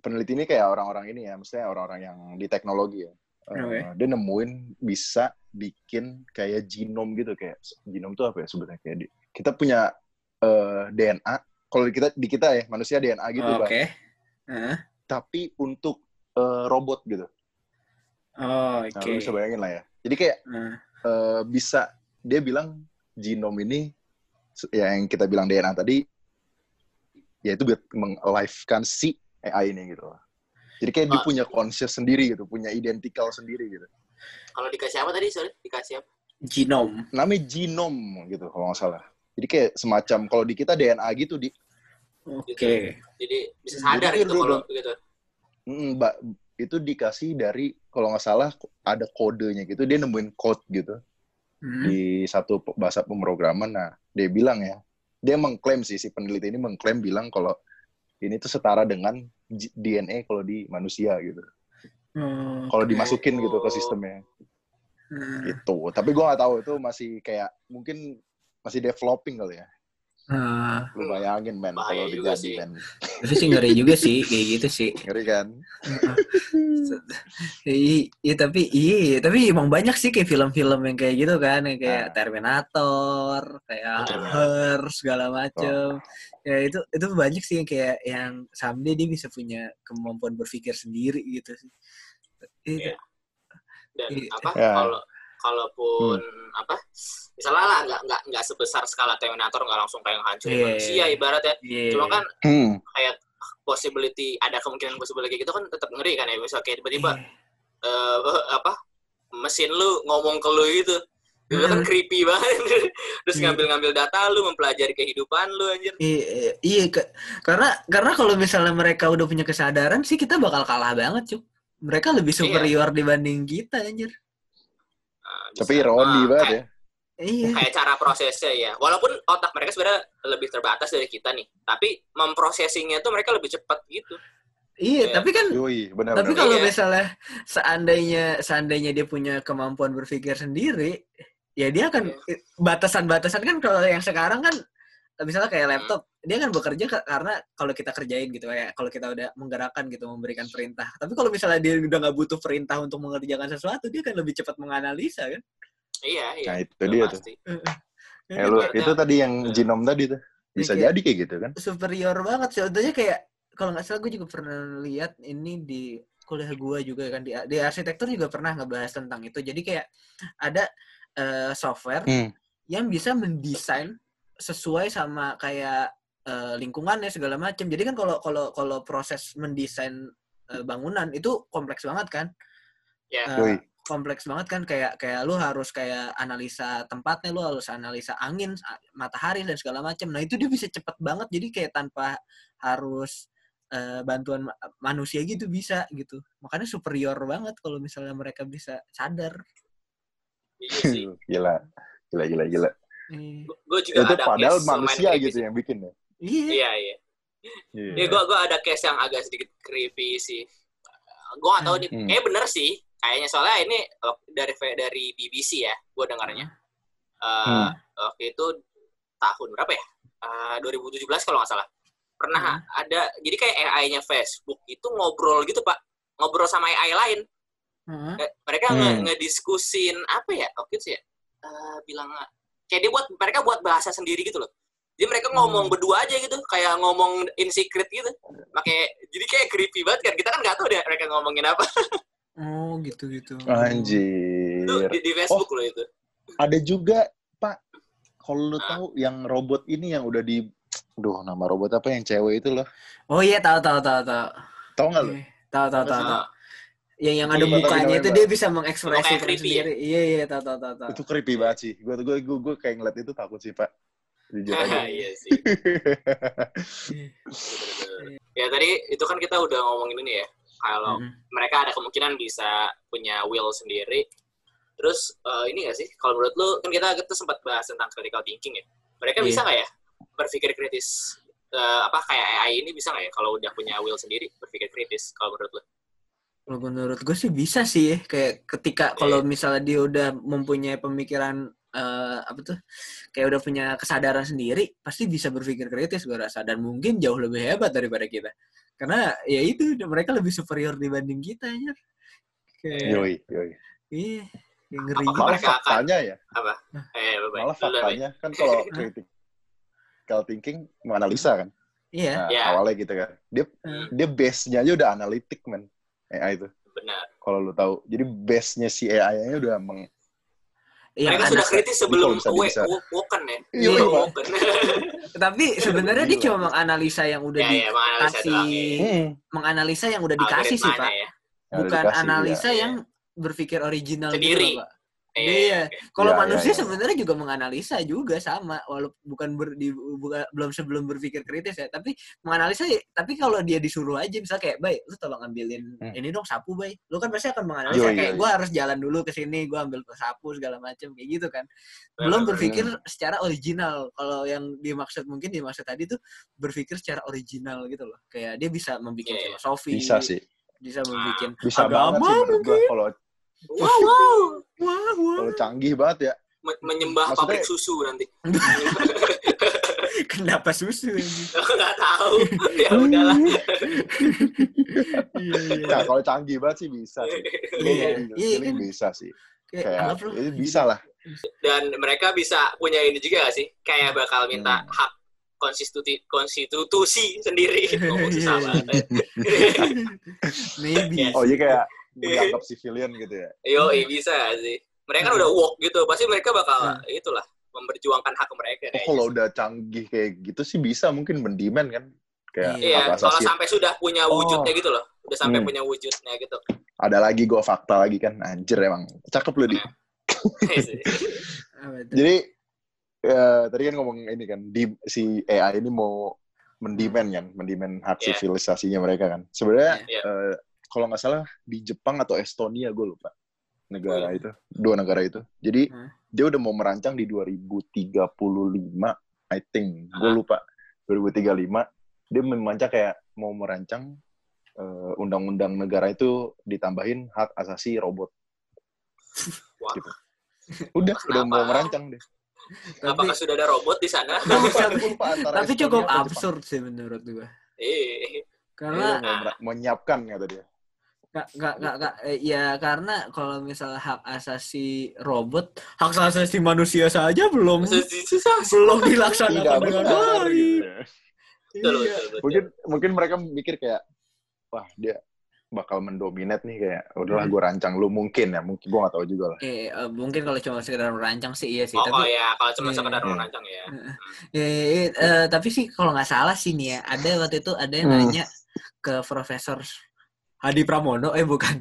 peneliti ini kayak orang-orang ini ya, maksudnya orang-orang yang di teknologi ya. Eh, Oke. Dia nemuin bisa bikin kayak genom gitu kayak genom itu apa ya sebetulnya kayak di- kita punya eh, DNA. Kalau di kita di kita ya manusia DNA gitu oke Bang. Hah? Tapi untuk eh, robot gitu. oh Nah, oke lu bisa bayangin lah ya. Jadi kayak Nah, eh, bisa dia bilang genom ini ya yang kita bilang DNA tadi ya itu buat meng-alive-kan si AI ini gitu loh. Jadi kayak dia Ah. punya conscious sendiri gitu, punya identikal sendiri gitu. kalau dikasih apa tadi sorry dikasih apa genom Namanya genom gitu kalau nggak salah. Jadi kayak semacam kalau di kita DNA gitu di oke jadi bisa sadar Jadi gitu kalau mbak itu dikasih dari kalau nggak salah ada kodenya gitu dia nemuin code gitu Hmm. di satu bahasa pemrograman. Nah, dia bilang ya, dia mengklaim sih si peneliti ini mengklaim bilang kalau ini tuh setara dengan DNA kalau di manusia gitu. Oh, Kalau dimasukin gitu ke sistemnya Hmm. gitu. Tapi gua nggak tahu itu masih kayak mungkin masih developing kali ya. Ah, Lu bayangin men kalau dijadi men. tapi sih ngeri juga sih kayak gitu sih. Ngeri kan? Iya, iya, tapi iya, tapi emang banyak sih kayak film-film yang kayak gitu kan, yang kayak Ah. Terminator, kayak Terminator. Her segala macem. Ya itu itu banyak sih yang kayak yang someday dia bisa punya kemampuan berpikir sendiri gitu sih. Itu. Iya. dan Iya. apa Ya. kalau kalaupun apa misalnya lah nggak nggak nggak sebesar skala Terminator nggak langsung kayak hancurin Iya. manusia ibaratnya Iya. cuma kan Hmm. kayak possibility ada kemungkinan possibility gitu kan tetap ngeri kan ya misal kayak tiba-tiba Iya. eh, apa mesin lu ngomong ke lu gitu itu kan Hmm. creepy banget terus Iya. ngambil-ngambil data lu mempelajari kehidupan lu anjir Iya, iya, ke- karena karena kalau misalnya mereka udah punya kesadaran sih kita bakal kalah banget, cuk. Mereka lebih Iya. superior dibanding kita, anjir. Tapi ironi ah, banget kayak- ya. Iya. kayak cara prosesnya ya. Walaupun otak mereka sebenarnya lebih terbatas dari kita nih, tapi memprosesinya tuh mereka lebih cepat gitu. Iya, Iya. tapi kan Yoi, benar tapi benar. kalau Iya. misalnya seandainya seandainya dia punya kemampuan berpikir sendiri, ya dia akan Iya. batasan-batasan kan kalau yang sekarang kan misalnya kayak Hmm. laptop, dia kan bekerja ke- karena kalau kita kerjain gitu ya, kalau kita udah menggerakkan gitu memberikan perintah. Tapi kalau misalnya dia udah nggak butuh perintah untuk mengerjakan sesuatu, dia kan lebih cepat menganalisa kan. Iya, iya. Nah, itu dia tuh. pasti. Ya Ya, lu, itu tadi yang Iya. genom tadi tuh. Bisa Iya, kayak- jadi kayak gitu kan. superior banget sih. Contohnya kayak kalau nggak salah gue juga pernah lihat ini di kuliah gue juga kan di, di arsitektur juga pernah ngebahas tentang itu. Jadi kayak ada eh, software Hmm. yang bisa mendesain sesuai sama kayak eh, lingkungannya segala macam. Jadi kan kalau kalau kalau proses mendesain eh, bangunan itu kompleks banget kan. Ya. Eh, Yoi. kompleks banget kan kayak kayak lu harus kayak analisa tempatnya lu harus analisa angin matahari dan segala macam nah itu dia bisa cepet banget jadi kayak tanpa harus eh, bantuan ma- manusia gitu bisa gitu makanya superior banget kalau misalnya mereka bisa sadar Iya gila. Gila, gila, gila. Eh, Gue juga Itu ada padahal case manusia gitu sih. yang bikin ya. iya Iya, iya. Iya. Ya, gue gua ada case yang agak sedikit creepy sih. Gue gak tahu nih, Hmm. kayaknya bener sih. Kayaknya soalnya ini dari dari BBC ya, gue dengarnya. Eh, Hmm. Waktu itu tahun berapa ya? Eh, 2017 kalau nggak salah. Pernah Hmm. ada, jadi kayak AI-nya Facebook itu ngobrol gitu pak, ngobrol sama AI lain. Heeh. Eh, Mereka Hmm. ngediskusin apa ya? Waktu itu ya, eh, bilang kayak dia buat mereka buat bahasa sendiri gitu loh. Jadi mereka ngomong Hmm. berdua aja gitu, kayak ngomong in secret gitu. Pakai jadi kayak creepy banget kan. Kita kan nggak tahu deh mereka ngomongin apa. oh gitu gitu Itu Anjir. di, di Facebook loh itu. Ada juga, Pak. Kalau lu Ah. tahu yang robot ini yang udah di Duh, nama robot apa yang cewek itu loh? oh iya tahu tahu tahu tahu Tahu nggak lu? Eh, tahu tahu tahu yang yang ada Iya, mukanya itu dia bisa mengekspresikan ya? sendiri iya iya tahu tahu tahu tahu Itu creepy banget sih. Gue gue gue, gue kayak ngeliat itu takut sih, Pak. Jujur aja. iya sih. Ya tadi itu kan kita udah ngomongin ini ya. Kalau Mm-mm. mereka ada kemungkinan bisa punya will sendiri. Terus eh, ini gak sih? Kalau menurut lu kan kita kita sempat bahas tentang critical thinking ya. Mereka Iya. bisa nggak ya berpikir kritis? Eh, apa kayak AI ini bisa nggak ya kalau udah punya will sendiri berpikir kritis? Kalau menurut lu? Kalau menurut gue sih bisa sih ya. Kayak ketika kalau misalnya dia udah mempunyai pemikiran eh, apa tuh kayak udah punya kesadaran sendiri, pasti bisa berpikir kritis gue rasa dan mungkin jauh lebih hebat daripada kita. Karena ya itu mereka lebih superior dibanding kita ya. Kayak Yoi, yoi. iya, kayak ngeri. Apakah Malah akan- faktanya ya, Eh, bye-bye. malah faktanya kan kalau critical thinking menganalisa kan. Iya. Nah, Ya. awalnya gitu kan. Dia Hmm. dia base-nya aja udah analitik men. AI itu. Benar. Kalau lu tahu. Jadi base-nya si AI-nya udah meng Yang mereka sudah kritis sebelum woken ya. Iya, woken. tapi sebenarnya dia Gila. cuma menganalisa yang udah ya, dikasih ya. menganalisa yang udah dikasih sih, Pak. ya. Bukan dikasih, analisa iya. yang berpikir original Sendiri. gitu Pak. Iya, Iya. Kalau Ya, manusia ya, ya. sebenarnya juga menganalisa juga sama, walaupun bukan ber, di, buka- belum sebelum berpikir kritis ya, tapi menganalisa. Tapi kalau dia disuruh aja, misalnya kayak, baik, lu tolong ambilin Hmm. ini dong sapu, baik. Lu kan pasti akan menganalisa Yo, kayak, gue harus jalan dulu ke sini, gue ambil sapu segala macam kayak gitu kan. Belum berpikir secara original. Kalau yang dimaksud mungkin dimaksud tadi tuh berpikir secara original gitu loh. Kayak dia bisa membuat Iya, iya. filosofi, bisa sih. bisa membuat Bisa Agama banget sih menurut gua kalau Wow, wow. wah wah kalau canggih banget ya. Me- menyembah Maksudnya- pabrik susu nanti. kenapa susu? Nggak tahu. ya udahlah. iya iya Nah, kalau canggih banget sih bisa sih. Iya. Iya, kan? bisa sih. kayak itu bisa lah. Dan mereka bisa punya ini juga nggak sih? Kayak bakal minta Hmm. hak konstitusi konstitusi sendiri. Ngomong susah Iya. banget. maybe. Oh iya kayak dianggap civilian gitu ya. Yo, bisa sih. Mereka kan udah woke gitu. Pasti mereka bakal Hmm. itulah memperjuangkan hak mereka. Oh, kalau udah canggih kayak gitu sih bisa mungkin mendemand kan. Kayak Iya, hak kalau sampai sudah punya Oh. wujudnya gitu loh. Udah sampai Hmm. punya wujudnya gitu. Ada lagi gua fakta lagi kan. Anjir emang. Cakep lu di. Apa tuh? Jadi ya, tadi kan ngomong ini kan di si AI ini mau mendemand kan, mendemand hak Iya. sivilisasinya mereka kan. Sebenarnya Iya. eh, kalau nggak salah di Jepang atau Estonia gue lupa negara Oh, iya. itu, dua negara itu. Jadi Hmm. dia udah mau merancang di 2035 I think gue lupa 2035 dia merancang kayak mau merancang eh, undang-undang negara itu ditambahin hak asasi robot Wah. gitu. udah Kenapa? udah mau merancang deh Tapi, Apakah sudah ada robot di sana? Tapi cukup absurd sih menurut gue. Eh, Dia Karena mau mera- menyiapkan kata dia Gak, gak, gak, gak, eh, ya karena kalau misalnya hak asasi robot, hak asasi manusia saja belum belum dilaksanakan dengan baik. gitu. Iya. betul. mungkin mungkin mereka mikir kayak wah dia bakal mendominate nih kayak udahlah Hmm. gue rancang lu mungkin ya mungkin gue gak tahu juga lah Eh, eh, mungkin kalau cuma sekedar merancang sih iya sih, Oh, oh tapi ya, kalau cuma Iya. sekedar Iya. merancang ya. eh, eh, tapi sih kalau nggak salah sih nih ya, ada waktu itu ada yang Hmm. nanya ke Profesor Hadi Pramono, eh bukan,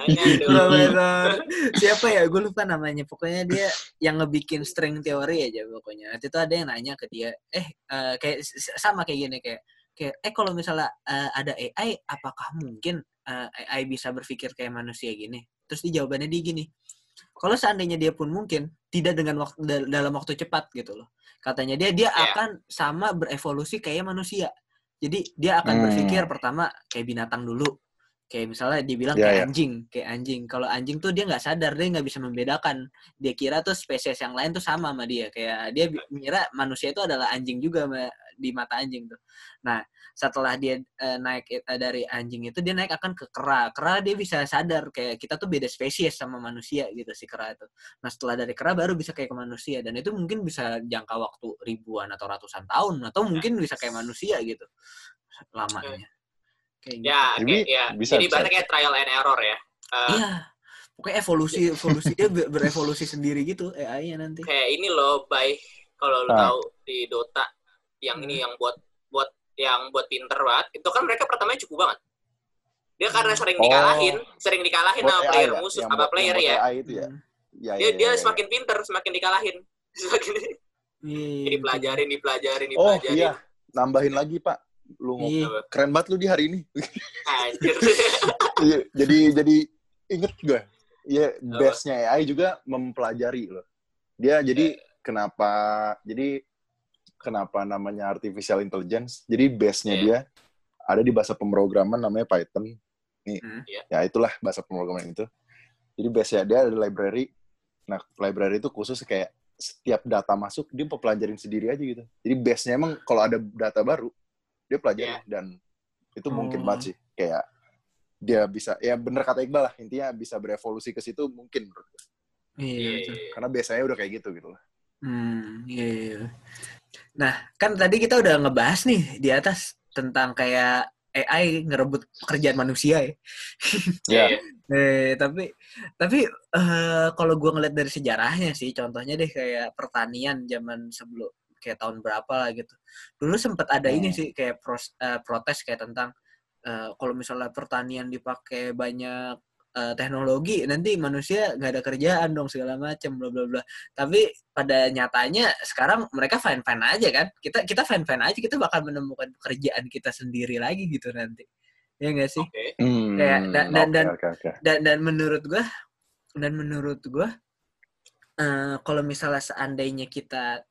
Eh, dong. Profesor siapa ya, gue lupa namanya. Pokoknya dia yang ngebikin string teori aja pokoknya. Waktu itu ada yang nanya ke dia, eh eh, kayak sama kayak gini kayak kayak eh kalau misalnya eh, ada AI, apakah mungkin eh, AI bisa berpikir kayak manusia gini? Terus di jawabannya dia gini, kalau seandainya dia pun mungkin tidak dengan waktu dal- dalam waktu cepat gitu loh. Katanya dia dia Iya. akan sama berevolusi kayak manusia. Jadi dia akan Hmm. berpikir pertama kayak binatang dulu. Kayak misalnya dibilang Iya, kayak iya. anjing, kayak anjing. Kalau anjing tuh dia nggak sadar, dia nggak bisa membedakan. Dia kira tuh spesies yang lain tuh sama sama dia. Kayak dia mengira manusia itu adalah anjing juga di mata anjing tuh. Nah, setelah dia eh, naik eh, dari anjing itu dia naik akan ke kera. Kera dia bisa sadar kayak kita tuh beda spesies sama manusia gitu si kera itu. Nah, setelah dari kera baru bisa kayak ke manusia dan itu mungkin bisa jangka waktu ribuan atau ratusan tahun atau mungkin bisa kayak manusia gitu lamanya. Kayak gitu. Ya, Jadi, kayak, ya. bisa, Jadi bisa. berarti kayak trial and error ya. Eh, Iya. Pokoknya evolusi evolusi dia ber- berevolusi sendiri gitu AI-nya nanti. kayak ini loh, Bay. Kalau lu Ah. tahu di Dota yang ini Hmm. yang buat buat yang buat pinter banget, itu kan mereka pertamanya cukup banget. Dia karena sering Oh. dikalahin, sering dikalahin Buat sama AI player ya? musuh, Yang sama buat- player ya. AI itu ya Hmm. ya, Dia ya, dia ya, ya. semakin pinter, semakin dikalahin. Semakin Iya, dipelajarin, dipelajarin, oh dipelajarin. iya nambahin lagi pak lu ngomong keren banget lu di hari ini Anjir. Iya, jadi jadi inget gue Iya, base-nya AI juga mempelajari loh. Dia jadi kenapa jadi kenapa namanya artificial intelligence? Jadi base-nya Iya. dia ada di bahasa pemrograman namanya Python. Nih, Hmm. Iya. ya itulah bahasa pemrograman itu. Jadi base-nya dia ada library. Nah, library itu khusus kayak setiap data masuk dia pelajarin sendiri aja gitu. Jadi base-nya emang kalau ada data baru dia pelajari Iya. dan itu mungkin Oh. banget sih kayak dia bisa ya bener kata Iqbal lah intinya bisa berevolusi ke situ mungkin menurut gue. Iya, Iya, iya. karena biasanya udah kayak gitu gitu lah. Hmm, iya, iya. Nah, kan tadi kita udah ngebahas nih di atas tentang kayak AI ngerebut pekerjaan manusia ya. Ya. Iya. Eh, tapi tapi eh, kalau gua ngeliat dari sejarahnya sih, contohnya deh kayak pertanian zaman sebelum kayak tahun berapa lah gitu. Dulu sempat ada ini Hmm. sih kayak pros- eh, protes kayak tentang eh, kalau misalnya pertanian dipakai banyak eh, teknologi, nanti manusia nggak ada kerjaan dong segala macam bla bla bla. Tapi pada nyatanya sekarang mereka fine fine aja kan. Kita kita fine fine aja, kita bakal menemukan pekerjaan kita sendiri lagi gitu nanti. Ya nggak sih? Oke. Hmm, Kayak dan- dan- oke, dan- oke, oke. dan dan menurut gua dan menurut gua eh, kalau misalnya seandainya kita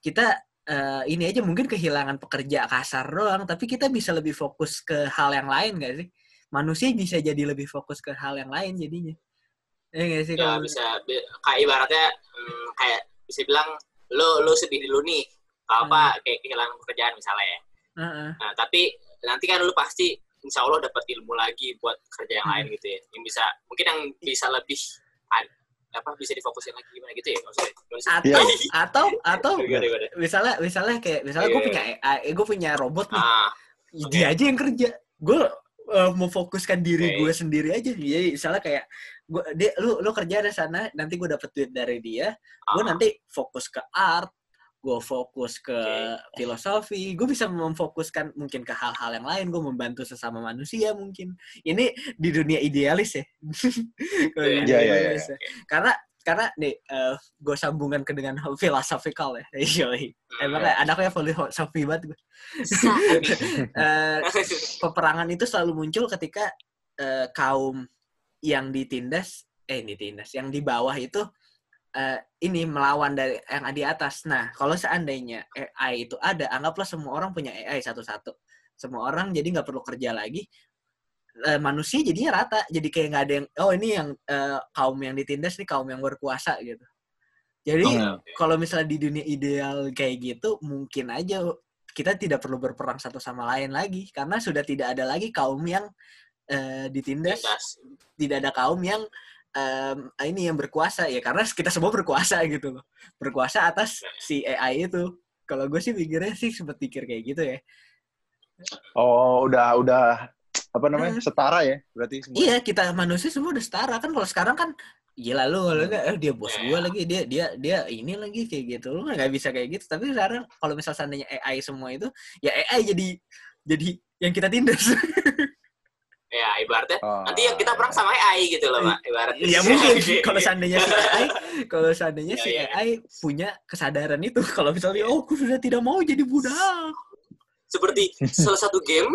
kita eh, ini aja mungkin kehilangan pekerja kasar doang tapi kita bisa lebih fokus ke hal yang lain gak sih manusia bisa jadi lebih fokus ke hal yang lain jadinya ya gak sih Ya kalau bisa bi- kayak ibaratnya hmm, kayak bisa bilang lo lo sedih dulu nih. Kalau apa kayak kehilangan pekerjaan misalnya ya. Heeh. Nah, tapi nanti kan lu pasti insya Allah dapat ilmu lagi buat kerja yang lain Hmm. gitu ya. Yang bisa mungkin yang bisa lebih apa bisa difokusin lagi gimana gitu ya maksudnya. Atau atau atau Gimana, gimana? misalnya misalnya kayak misalnya gue Iya. punya AI gue punya robot nih Ah, dia aja yang kerja gue mau fokuskan diri Oke. gue sendiri aja jadi misalnya kayak gue dia lu lu kerja di sana nanti gue dapet duit dari dia gue ah. nanti fokus ke art gue fokus ke Oke. filosofi gue bisa memfokuskan mungkin ke hal-hal yang lain gue membantu sesama manusia mungkin ini di dunia idealis ya Kalau di Iya, dunia iya, idealis ya. karena karena nih gue sambungan ke dengan filosofikal ya Yoi. Hmm. emang kayak anaknya filosofi banget gue Eh, peperangan itu selalu muncul ketika eh, kaum yang ditindas eh ditindas yang di bawah itu eh, ini melawan dari yang di atas. Nah, kalau seandainya AI itu ada, anggaplah semua orang punya AI satu-satu. Semua orang jadi nggak perlu kerja lagi. Eh, manusia jadinya rata. Jadi kayak nggak ada yang, oh ini yang eh, kaum yang ditindas nih kaum yang berkuasa gitu. Jadi Oh. kalau misalnya di dunia ideal kayak gitu, mungkin aja kita tidak perlu berperang satu sama lain lagi karena sudah tidak ada lagi kaum yang eh, ditindas, Tindas. tidak ada kaum yang em, ini yang berkuasa ya karena kita semua berkuasa gitu loh, berkuasa atas si AI itu. Kalau gue sih pikirnya sih sempat pikir kayak gitu ya. Oh, udah udah apa namanya? Hmm. Setara ya berarti semua. Iya kita manusia semua udah setara kan kalau sekarang kan gila lu kalau nggak, eh, dia bos gue lagi dia dia dia ini lagi kayak gitu lu nggak bisa kayak gitu tapi sekarang kalau misal seandainya AI semua itu ya AI jadi jadi yang kita tindas Ya, ibaratnya Oh. nanti yang kita perang sama AI gitu loh, Pak. Ibaratnya. ya mungkin kalau seandainya si AI kalau seandainya Iya, si iya. AI punya kesadaran itu kalau misalnya oh aku sudah tidak mau jadi budak seperti salah satu game.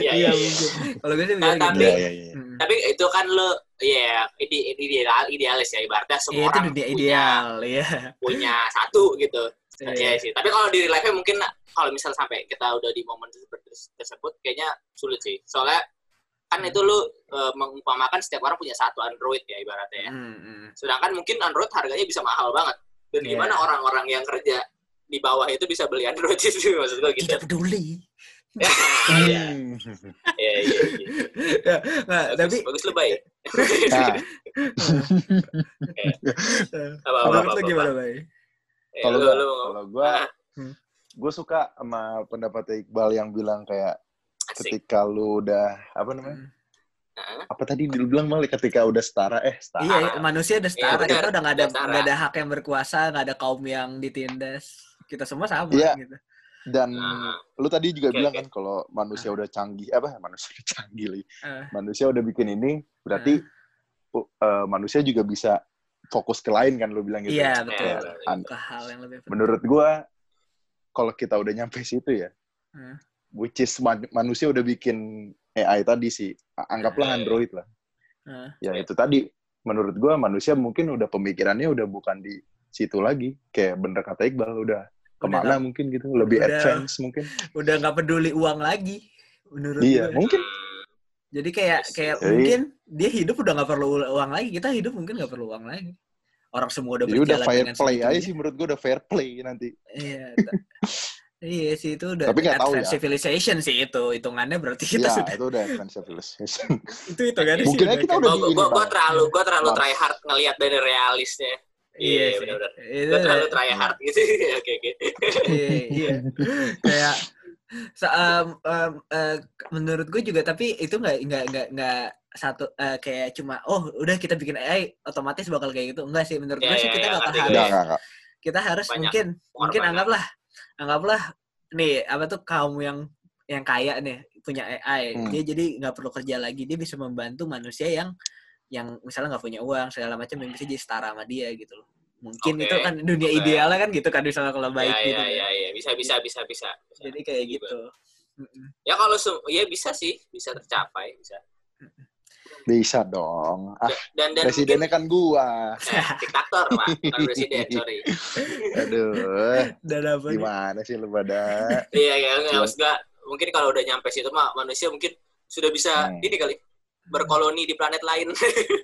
ya, iya ya, ya. mungkin kalau gue sih Nah, tapi-. Iya, iya, iya. Hmm. Tapi itu kan lo ya ini ini ideal idealis ya ibaratnya Iya, semua itu orang dunia punya ideal ya punya satu gitu. Iya. Iya sih. Tapi kalau di live mungkin kalau misal sampai kita udah di momen tersebut, tersebut kayaknya sulit sih. Soalnya kan itu lu eh, mengumpamakan setiap orang punya satu Android ya ibaratnya ya. Hmm, hmm. Sedangkan mungkin Android harganya bisa mahal banget. Dan Iya. gimana orang-orang yang kerja di bawah itu bisa beli Android itu maksud gue gitu. tidak peduli Iya, Hmm. iya, iya. iya. Ya, Bagus, tapi bagus lu baik. Nah, Apa apa apa. gimana, Bay? Eh, kalau gua, lu- kalau gua, Ah, Hmm. gue suka sama pendapatnya Iqbal yang bilang kayak asik. ketika lu udah apa namanya? Hmm. Heeh. Apa tadi dulu bilang malah ketika udah setara eh setara. Iya, iya, manusia udah setara. benar. kita udah nggak ada setara. nggak ada hak yang berkuasa, nggak ada kaum yang ditindas. Kita semua sama Iya. gitu. Dan Nah, lu tadi juga Oke, bilang oke. kan kalau manusia udah canggih apa manusia udah canggih lagi. Eh. Manusia udah bikin ini berarti uh, uh, manusia juga bisa fokus ke lain kan lu bilang gitu. Iya, ya, betul. An- Ke hal yang lebih penting. menurut gua kalau kita udah nyampe situ ya, Hmm. which is man- manusia udah bikin AI tadi sih, anggaplah Hmm. Android lah. Hmm. Ya itu tadi menurut gua manusia mungkin udah pemikirannya udah bukan di situ lagi, kayak bener kata Iqbal udah ke mana nggak- mungkin gitu, lebih udah- advance mungkin. Udah nggak peduli uang lagi. Menurut Iya, gue. mungkin. Jadi kayak kayak Jadi- mungkin dia hidup udah nggak perlu uang lagi. Kita hidup mungkin nggak perlu uang lagi. Orang semua udah udah berjalan fair dengan play aja sih menurut gua udah fair play nanti. Iya. iya sih itu udah Tapi nggak tahu advanced ya. civilization sih itu hitungannya berarti kita ya, sudah itu udah advance civilization. itu hitungannya Mungkin sih kita udah Gua, di gua, terlalu gua terlalu try hard ngelihat dari realisnya. Iya Iya, sih. benar-benar. Itu Gua terlalu try hard gitu. Oke, oke. iya, iya. kayak em, eh, menurut gue juga tapi itu nggak nggak nggak nggak satu eh, kayak cuma oh udah kita bikin AI otomatis bakal kayak gitu enggak sih menurut Ya, gue sih ya, kita ya, bakal harus Enggak, enggak, kita harus Banyak mungkin mungkin pengorbanan. anggaplah anggaplah nih apa tuh kaum yang yang kaya nih punya AI Hmm. dia jadi nggak perlu kerja lagi dia bisa membantu manusia yang yang misalnya nggak punya uang segala macam yang bisa jadi setara sama dia gitu loh mungkin Oke, itu kan dunia oke. idealnya kan gitu kan misalnya kalau baik ya, gitu ya, kan. ya, ya, bisa, bisa, bisa, bisa. bisa. jadi kayak Iya, gitu. Ya kalau se- ya bisa sih, bisa tercapai, bisa. Bisa dong. Ah, Dan dan presidennya kan gua. mungkin, eh, diktator, Pak, bukan presiden, sorry. Aduh, dan apa gimana sih lu pada? Iya, ya, nggak maksud gua, mungkin kalau udah nyampe situ mah manusia mungkin sudah bisa Hmm. ini kali berkoloni di planet lain.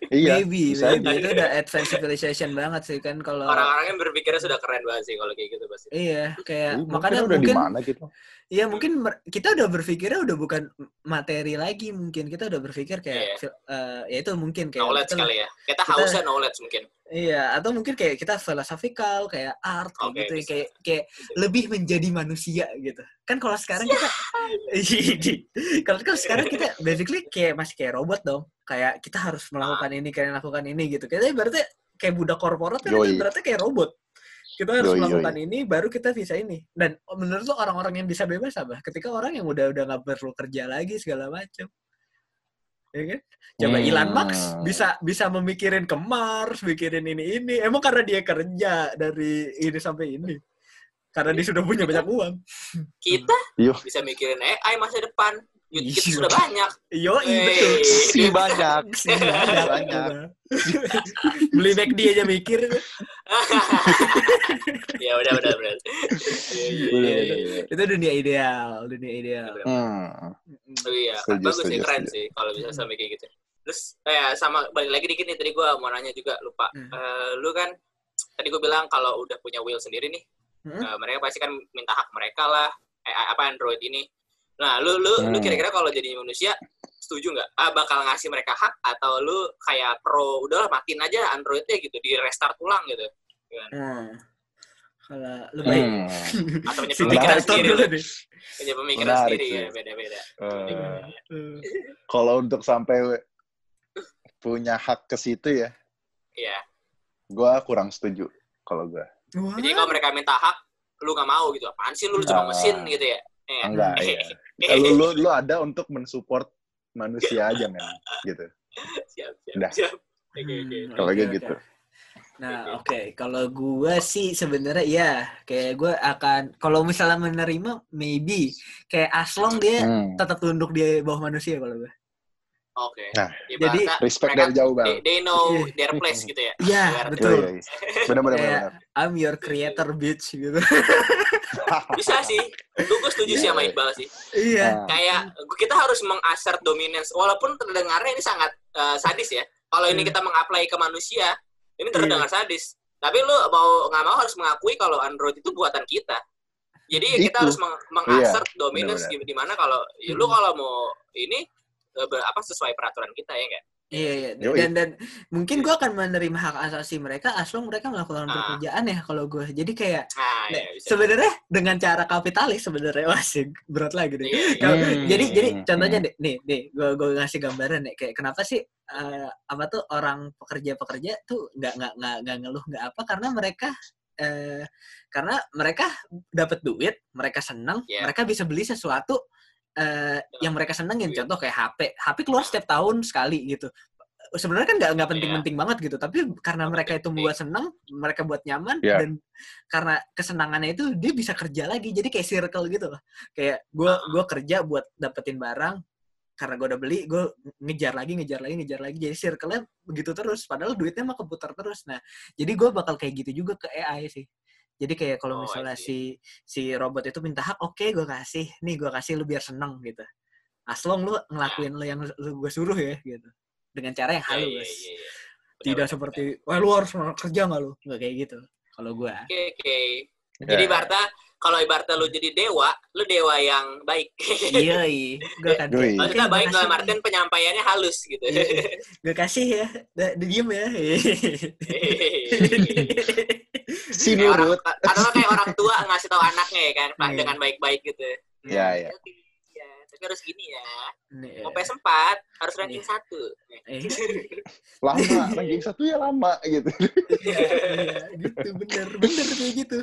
Iya, maybe, bisa maybe. itu udah advanced civilization banget sih kan kalau Orang-orang yang berpikirnya sudah keren banget sih kalau kayak gitu pasti. iya kayak Mungkin makanya udah di mungkin mana gitu. Iya mungkin kita udah berpikirnya udah bukan materi lagi mungkin kita udah berpikir kayak Iya. fil- eh, ya itu mungkin kayak Knowledge kita- kali ya. Kita kita- hausnya knowledge mungkin. iya atau mungkin kayak kita philosophical kayak art kayak Oke, gitu bisa. kayak kayak lebih menjadi manusia gitu kan kalau sekarang kita kalau kan sekarang kita basically kayak masih kayak robot dong kayak kita harus melakukan ini kayak melakukan ini gitu kita berarti kayak budak korporat kan berarti kayak robot kita harus Yoi, melakukan ini baru kita bisa ini dan menurut lo orang-orang yang bisa bebas apa ketika orang yang udah udah nggak perlu kerja lagi segala macam ya kan coba Hmm. Elon Musk bisa bisa memikirin ke Mars mikirin ini ini emang karena dia kerja dari ini sampai ini Karena dia sudah punya banyak uang. Kita Yo. bisa mikirin AI masa depan. Kita sudah banyak. Yo, betul. Si banyak. Si banyak. Banyak. Beli back dia aja mikir. ya udah udah udah. Iya, iya, iya, bener. Itu dunia ideal, dunia ideal. Hmm. Oh iya, Setuju, bagus sih keren setuju. sih kalau bisa sampai kayak gitu. Terus eh sama balik lagi dikit nih tadi gue mau nanya juga lupa. Hmm. Eh, lu kan tadi gue bilang kalau udah punya will sendiri nih, Hmm? eh, mereka pasti kan minta hak mereka lah. Eh, apa Android ini. Nah, lu lu lu Hmm. kira-kira kalau jadi manusia setuju nggak? Ah, bakal ngasih mereka hak atau lu kayak pro udahlah matiin aja Androidnya gitu, di restart ulang gitu. Hmm. Kalau lu baik. Hmm. Atau punya pemikiran sendiri. dulu lu. deh. Punya pemikiran Menarik sendiri sih. ya, beda-beda. Eh, Hmm. Kalau untuk sampai punya hak ke situ ya, Iya. gue kurang setuju. Kalau gue. Jadi kalau mereka minta hak, lu nggak mau gitu. Apaan sih lu, lu cuma mesin gitu ya? Iya. Enggak, ya. lu, lu, lu ada untuk mensupport manusia aja, men. Gitu. siap, siap, Udah. siap. Hmm, Kalau gitu. Nah, oke. Kalau gua sih sebenarnya ya, kayak gua akan kalau misalnya menerima maybe kayak aslong dia Hmm. tetap tunduk di bawah manusia kalau gua. Oke. Nah, Ibaratnya jadi Respect mereka- dari jauh, Bang. They, they know their place gitu ya. Iya, Biar- betul. Iya, iya, iya. Bener. I'm your creator bitch gitu. Bisa sih. Itu gue setuju sih sama Iqbal sih. iya. Nah, Kayak kita harus mengassert dominance. Walaupun terdengarnya ini sangat eh, sadis ya. Kalau ini Hmm. kita mengapply ke manusia, ini terdengar sadis. Tapi lu mau nggak mau harus mengakui kalau Android itu buatan kita. Jadi ya kita Itu. harus meng- mengassert dominance benar-benar. di, di mana kalau ya, lu Hmm. kalau mau ini eh, apa sesuai peraturan kita ya enggak? Iya, iya. Dan dan mungkin gua akan menerima hak asasi mereka aslong mereka melakukan Ah. pekerjaan ya kalau gua. Jadi kayak Nah, Nah, ya bisa. sebenarnya dengan cara kapitalis sebenarnya masih berat lagi deh. Iya, iya. Hmm. Jadi jadi Hmm. contohnya deh, nih nih gue gue ngasih gambaran nih kayak kenapa sih eh, apa tuh orang pekerja-pekerja tuh nggak nggak nggak nggak ngeluh nggak apa karena mereka eh, karena mereka dapat duit, mereka senang, Iya. mereka bisa beli sesuatu eh, yang mereka senengin. duit. Contoh kayak HP, HP keluar setiap tahun sekali gitu. Sebenarnya kan nggak nggak penting-penting banget gitu, tapi karena mereka itu penting. buat senang, mereka buat nyaman Iya. dan karena kesenangannya itu dia bisa kerja lagi, jadi kayak circle gitu loh. Kayak gue Ah. gua kerja buat dapetin barang, karena gue udah beli, gue ngejar lagi, ngejar lagi, ngejar lagi. Jadi circle-nya begitu terus. Padahal duitnya mah keputar terus. Nah, jadi gue bakal kayak gitu juga ke AI sih. Jadi kayak kalau Oh, misalnya si si robot itu minta hak, oke gue kasih. Nih gue kasih lu biar seneng gitu. Aslong lu ngelakuin lu yang lu gue suruh ya gitu. Dengan cara yang Iya, iya, halus. iya, iya. Benar, Tidak benar, seperti, wah lu harus kerja nggak lu? Nggak kayak gitu. Kalau gue. benar. Oke, oke. Ya. Jadi Barta, kalau ibaratnya lu jadi dewa, lu dewa yang baik. Iya, gue akan. Yoi. "Oke, Maksudnya gua baik dalam nih." artian penyampaiannya halus gitu. Iya. Gue kasih ya, di diem ya. Si nurut. atau kayak orang tua ngasih tahu anaknya ya kan, Pak, Iya. dengan baik-baik gitu. Ya, ya. Oke, ya, tapi harus gini ya. Nih, Mau PS4 harus ranking Iya. satu. eh, Lama, ranking satu ya lama gitu. iya, iya, gitu, bener, bener kayak gitu.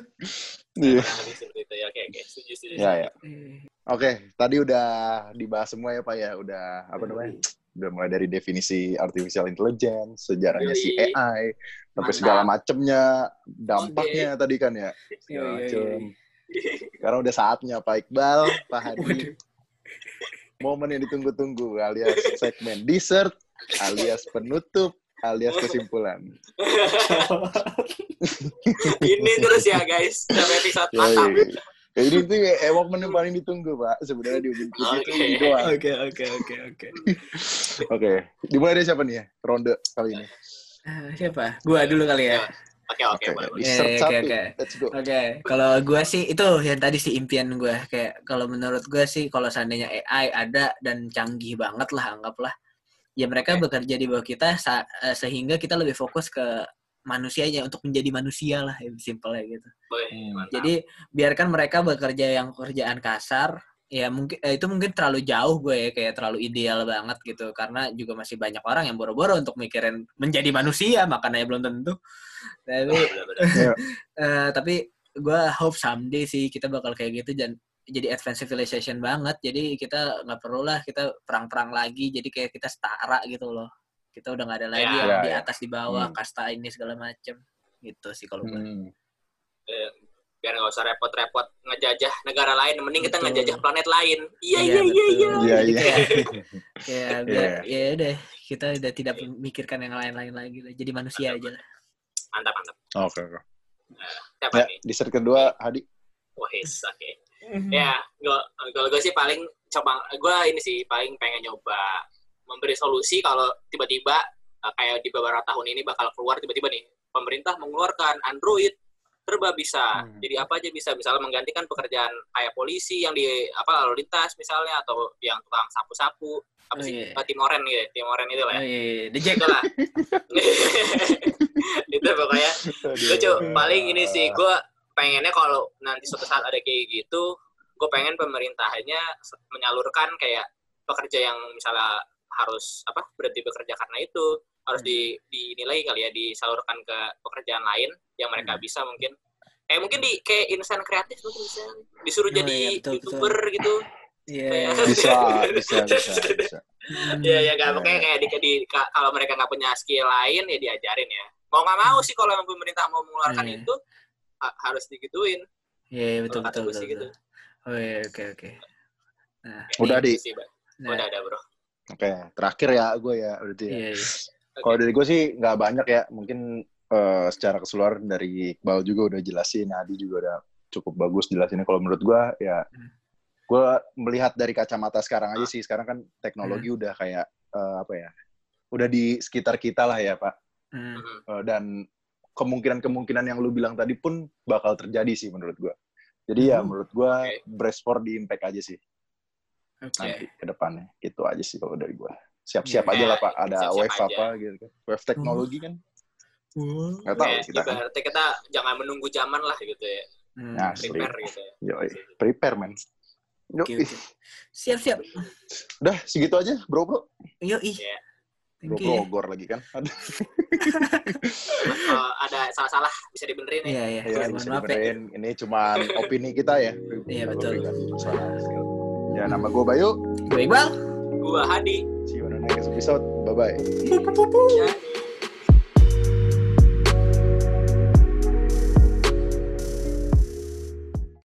Iya. Ya. Oke, oke. Setuju, setuju. Ya, ya. Eh, Oke, tadi udah dibahas semua ya Pak ya, udah apa namanya? Udah mulai dari definisi artificial intelligence, sejarahnya si. AI, sampai Mantap. segala macemnya, dampaknya tadi kan ya. Segala Iya, iya, macem. Sekarang udah saatnya Pak Iqbal, Pak Hadi, momen yang ditunggu-tunggu alias segmen dessert, alias penutup, alias kesimpulan. Ini terus ya guys, sampai episode mantap. iya. Ya, ini tuh kayak momen yang paling ditunggu Pak, sebenarnya di Ubin Putih itu Oke. doang. Oke, oke, oke, oke. Oke, dimulai dari siapa nih ya? Ronde kali ini. Eh, Siapa? Gua dulu kali ya. Oke, oke, Oke, Oke, oke. Let's go. Oke, kalau gue sih itu yang tadi sih impian gue kayak kalau menurut gue sih kalau seandainya AI ada dan canggih banget lah anggaplah ya mereka Oke. bekerja di bawah kita eh, sehingga kita lebih fokus ke manusianya untuk menjadi manusia lah ya simpelnya gitu. Boleh, mantap. Jadi biarkan mereka bekerja yang pekerjaan kasar ya mungkin eh, itu mungkin terlalu jauh gue ya kayak terlalu ideal banget gitu karena juga masih banyak orang yang boro-boro untuk mikirin menjadi manusia makanya belum tentu. Tapi. Eh, tapi gue hope someday sih kita bakal kayak gitu dan jadi advanced civilization banget jadi kita nggak perlu lah kita perang-perang lagi jadi kayak kita setara gitu loh kita udah nggak ada lagi Ya. yang Ya, di ya. atas di bawah Hmm. kasta ini segala macem gitu sih kalau gue Hmm. Eh, biar nggak usah repot-repot ngejajah negara lain mending kita Betul. ngejajah planet lain iya Iya, iya iya iya Iya, iya. kayak biar Iya. ya udah kita udah tidak memikirkan yang lain-lain lagi lah. Jadi manusia aja lah. mantap mantap Oke, oke. siapa Ya, nih di set kedua, Hadi. Wahis oke Hmm. ya gue kalau gue sih paling coba gue ini sih paling pengen nyoba memberi solusi kalau tiba-tiba uh, kayak di beberapa tahun ini bakal keluar tiba-tiba nih pemerintah mengeluarkan Android serba bisa. Hmm. jadi apa aja bisa misalnya menggantikan pekerjaan kayak polisi yang di apa lalu lintas misalnya atau yang tukang sapu-sapu. Apa Oh, sih? iya. Eh, Timoren gitu ya, Timoren itu lah Oh ya iya, iya. The Jack. itu lah itu pokoknya gue cu paling ini sih gue pengennya kalau nanti suatu saat ada kayak gitu gue pengen pemerintahnya menyalurkan kayak pekerja yang misalnya harus apa berhenti bekerja karena itu harus di dinilai kali ya disalurkan ke pekerjaan lain yang mereka Hmm. bisa mungkin kayak mungkin di kayak insan kreatif mungkin bisa disuruh Oh, jadi iya, betul, youtuber gitu Iya. Bisa, bisa, bisa, bisa. Hmm. Iya ya nggak Iya, pokoknya kayak di, di ka- kalau mereka nggak punya skill lain ya diajarin ya. Mau nggak mau sih kalau pemerintah mau mengeluarkan Iya. itu ha- harus digituin. Iya, iya, betul betul betul. gitu. betul. Oh iya, oke oke. Nah, Udah, Gitu Di. sih, nah, Udah ada bro. Oke, terakhir ya gue ya berarti ya. Iya, iya. Kalau dari gue sih nggak banyak ya, mungkin eh, secara keseluruhan dari Iqbal juga udah jelasin, Adi juga udah cukup bagus jelasinnya. Kalau menurut gue ya, Hmm. gue melihat dari kacamata sekarang aja sih. Sekarang kan teknologi Hmm. udah kayak eh, apa ya, udah di sekitar kita lah ya Pak. Hmm. Eh, dan kemungkinan-kemungkinan yang lu bilang tadi pun bakal terjadi sih menurut gue. Jadi ya Hmm. menurut gue Oke. brace for the impact aja sih Oke. nanti ke depannya. Gitu aja sih kalau dari gue. Siap-siap Iya. aja lah Pak. Ada Siap-siap wave aja. apa gitu kan. Wave teknologi kan. Nggak tahu Kayak kita kan. ibaratnya kita jangan menunggu zaman lah gitu ya. Hmm. Nah, Prepare gitu ya. Yoi, prepare men. Yuk, Oke, oke. Siap, siap. udah segitu aja, bro bro. Yo, ih. Iya. Bro ya. Bogor lagi kan. Kalau ada salah-salah bisa dibenerin ya. Iya, iya. ya, bisa maaf ya. dibenerin. Ini cuma opini kita ya. Iya, betul. Ya, nama gue Bayu. Gue Iqbal. Gua Hadi. See you on the next episode. Bye-bye. Jadi.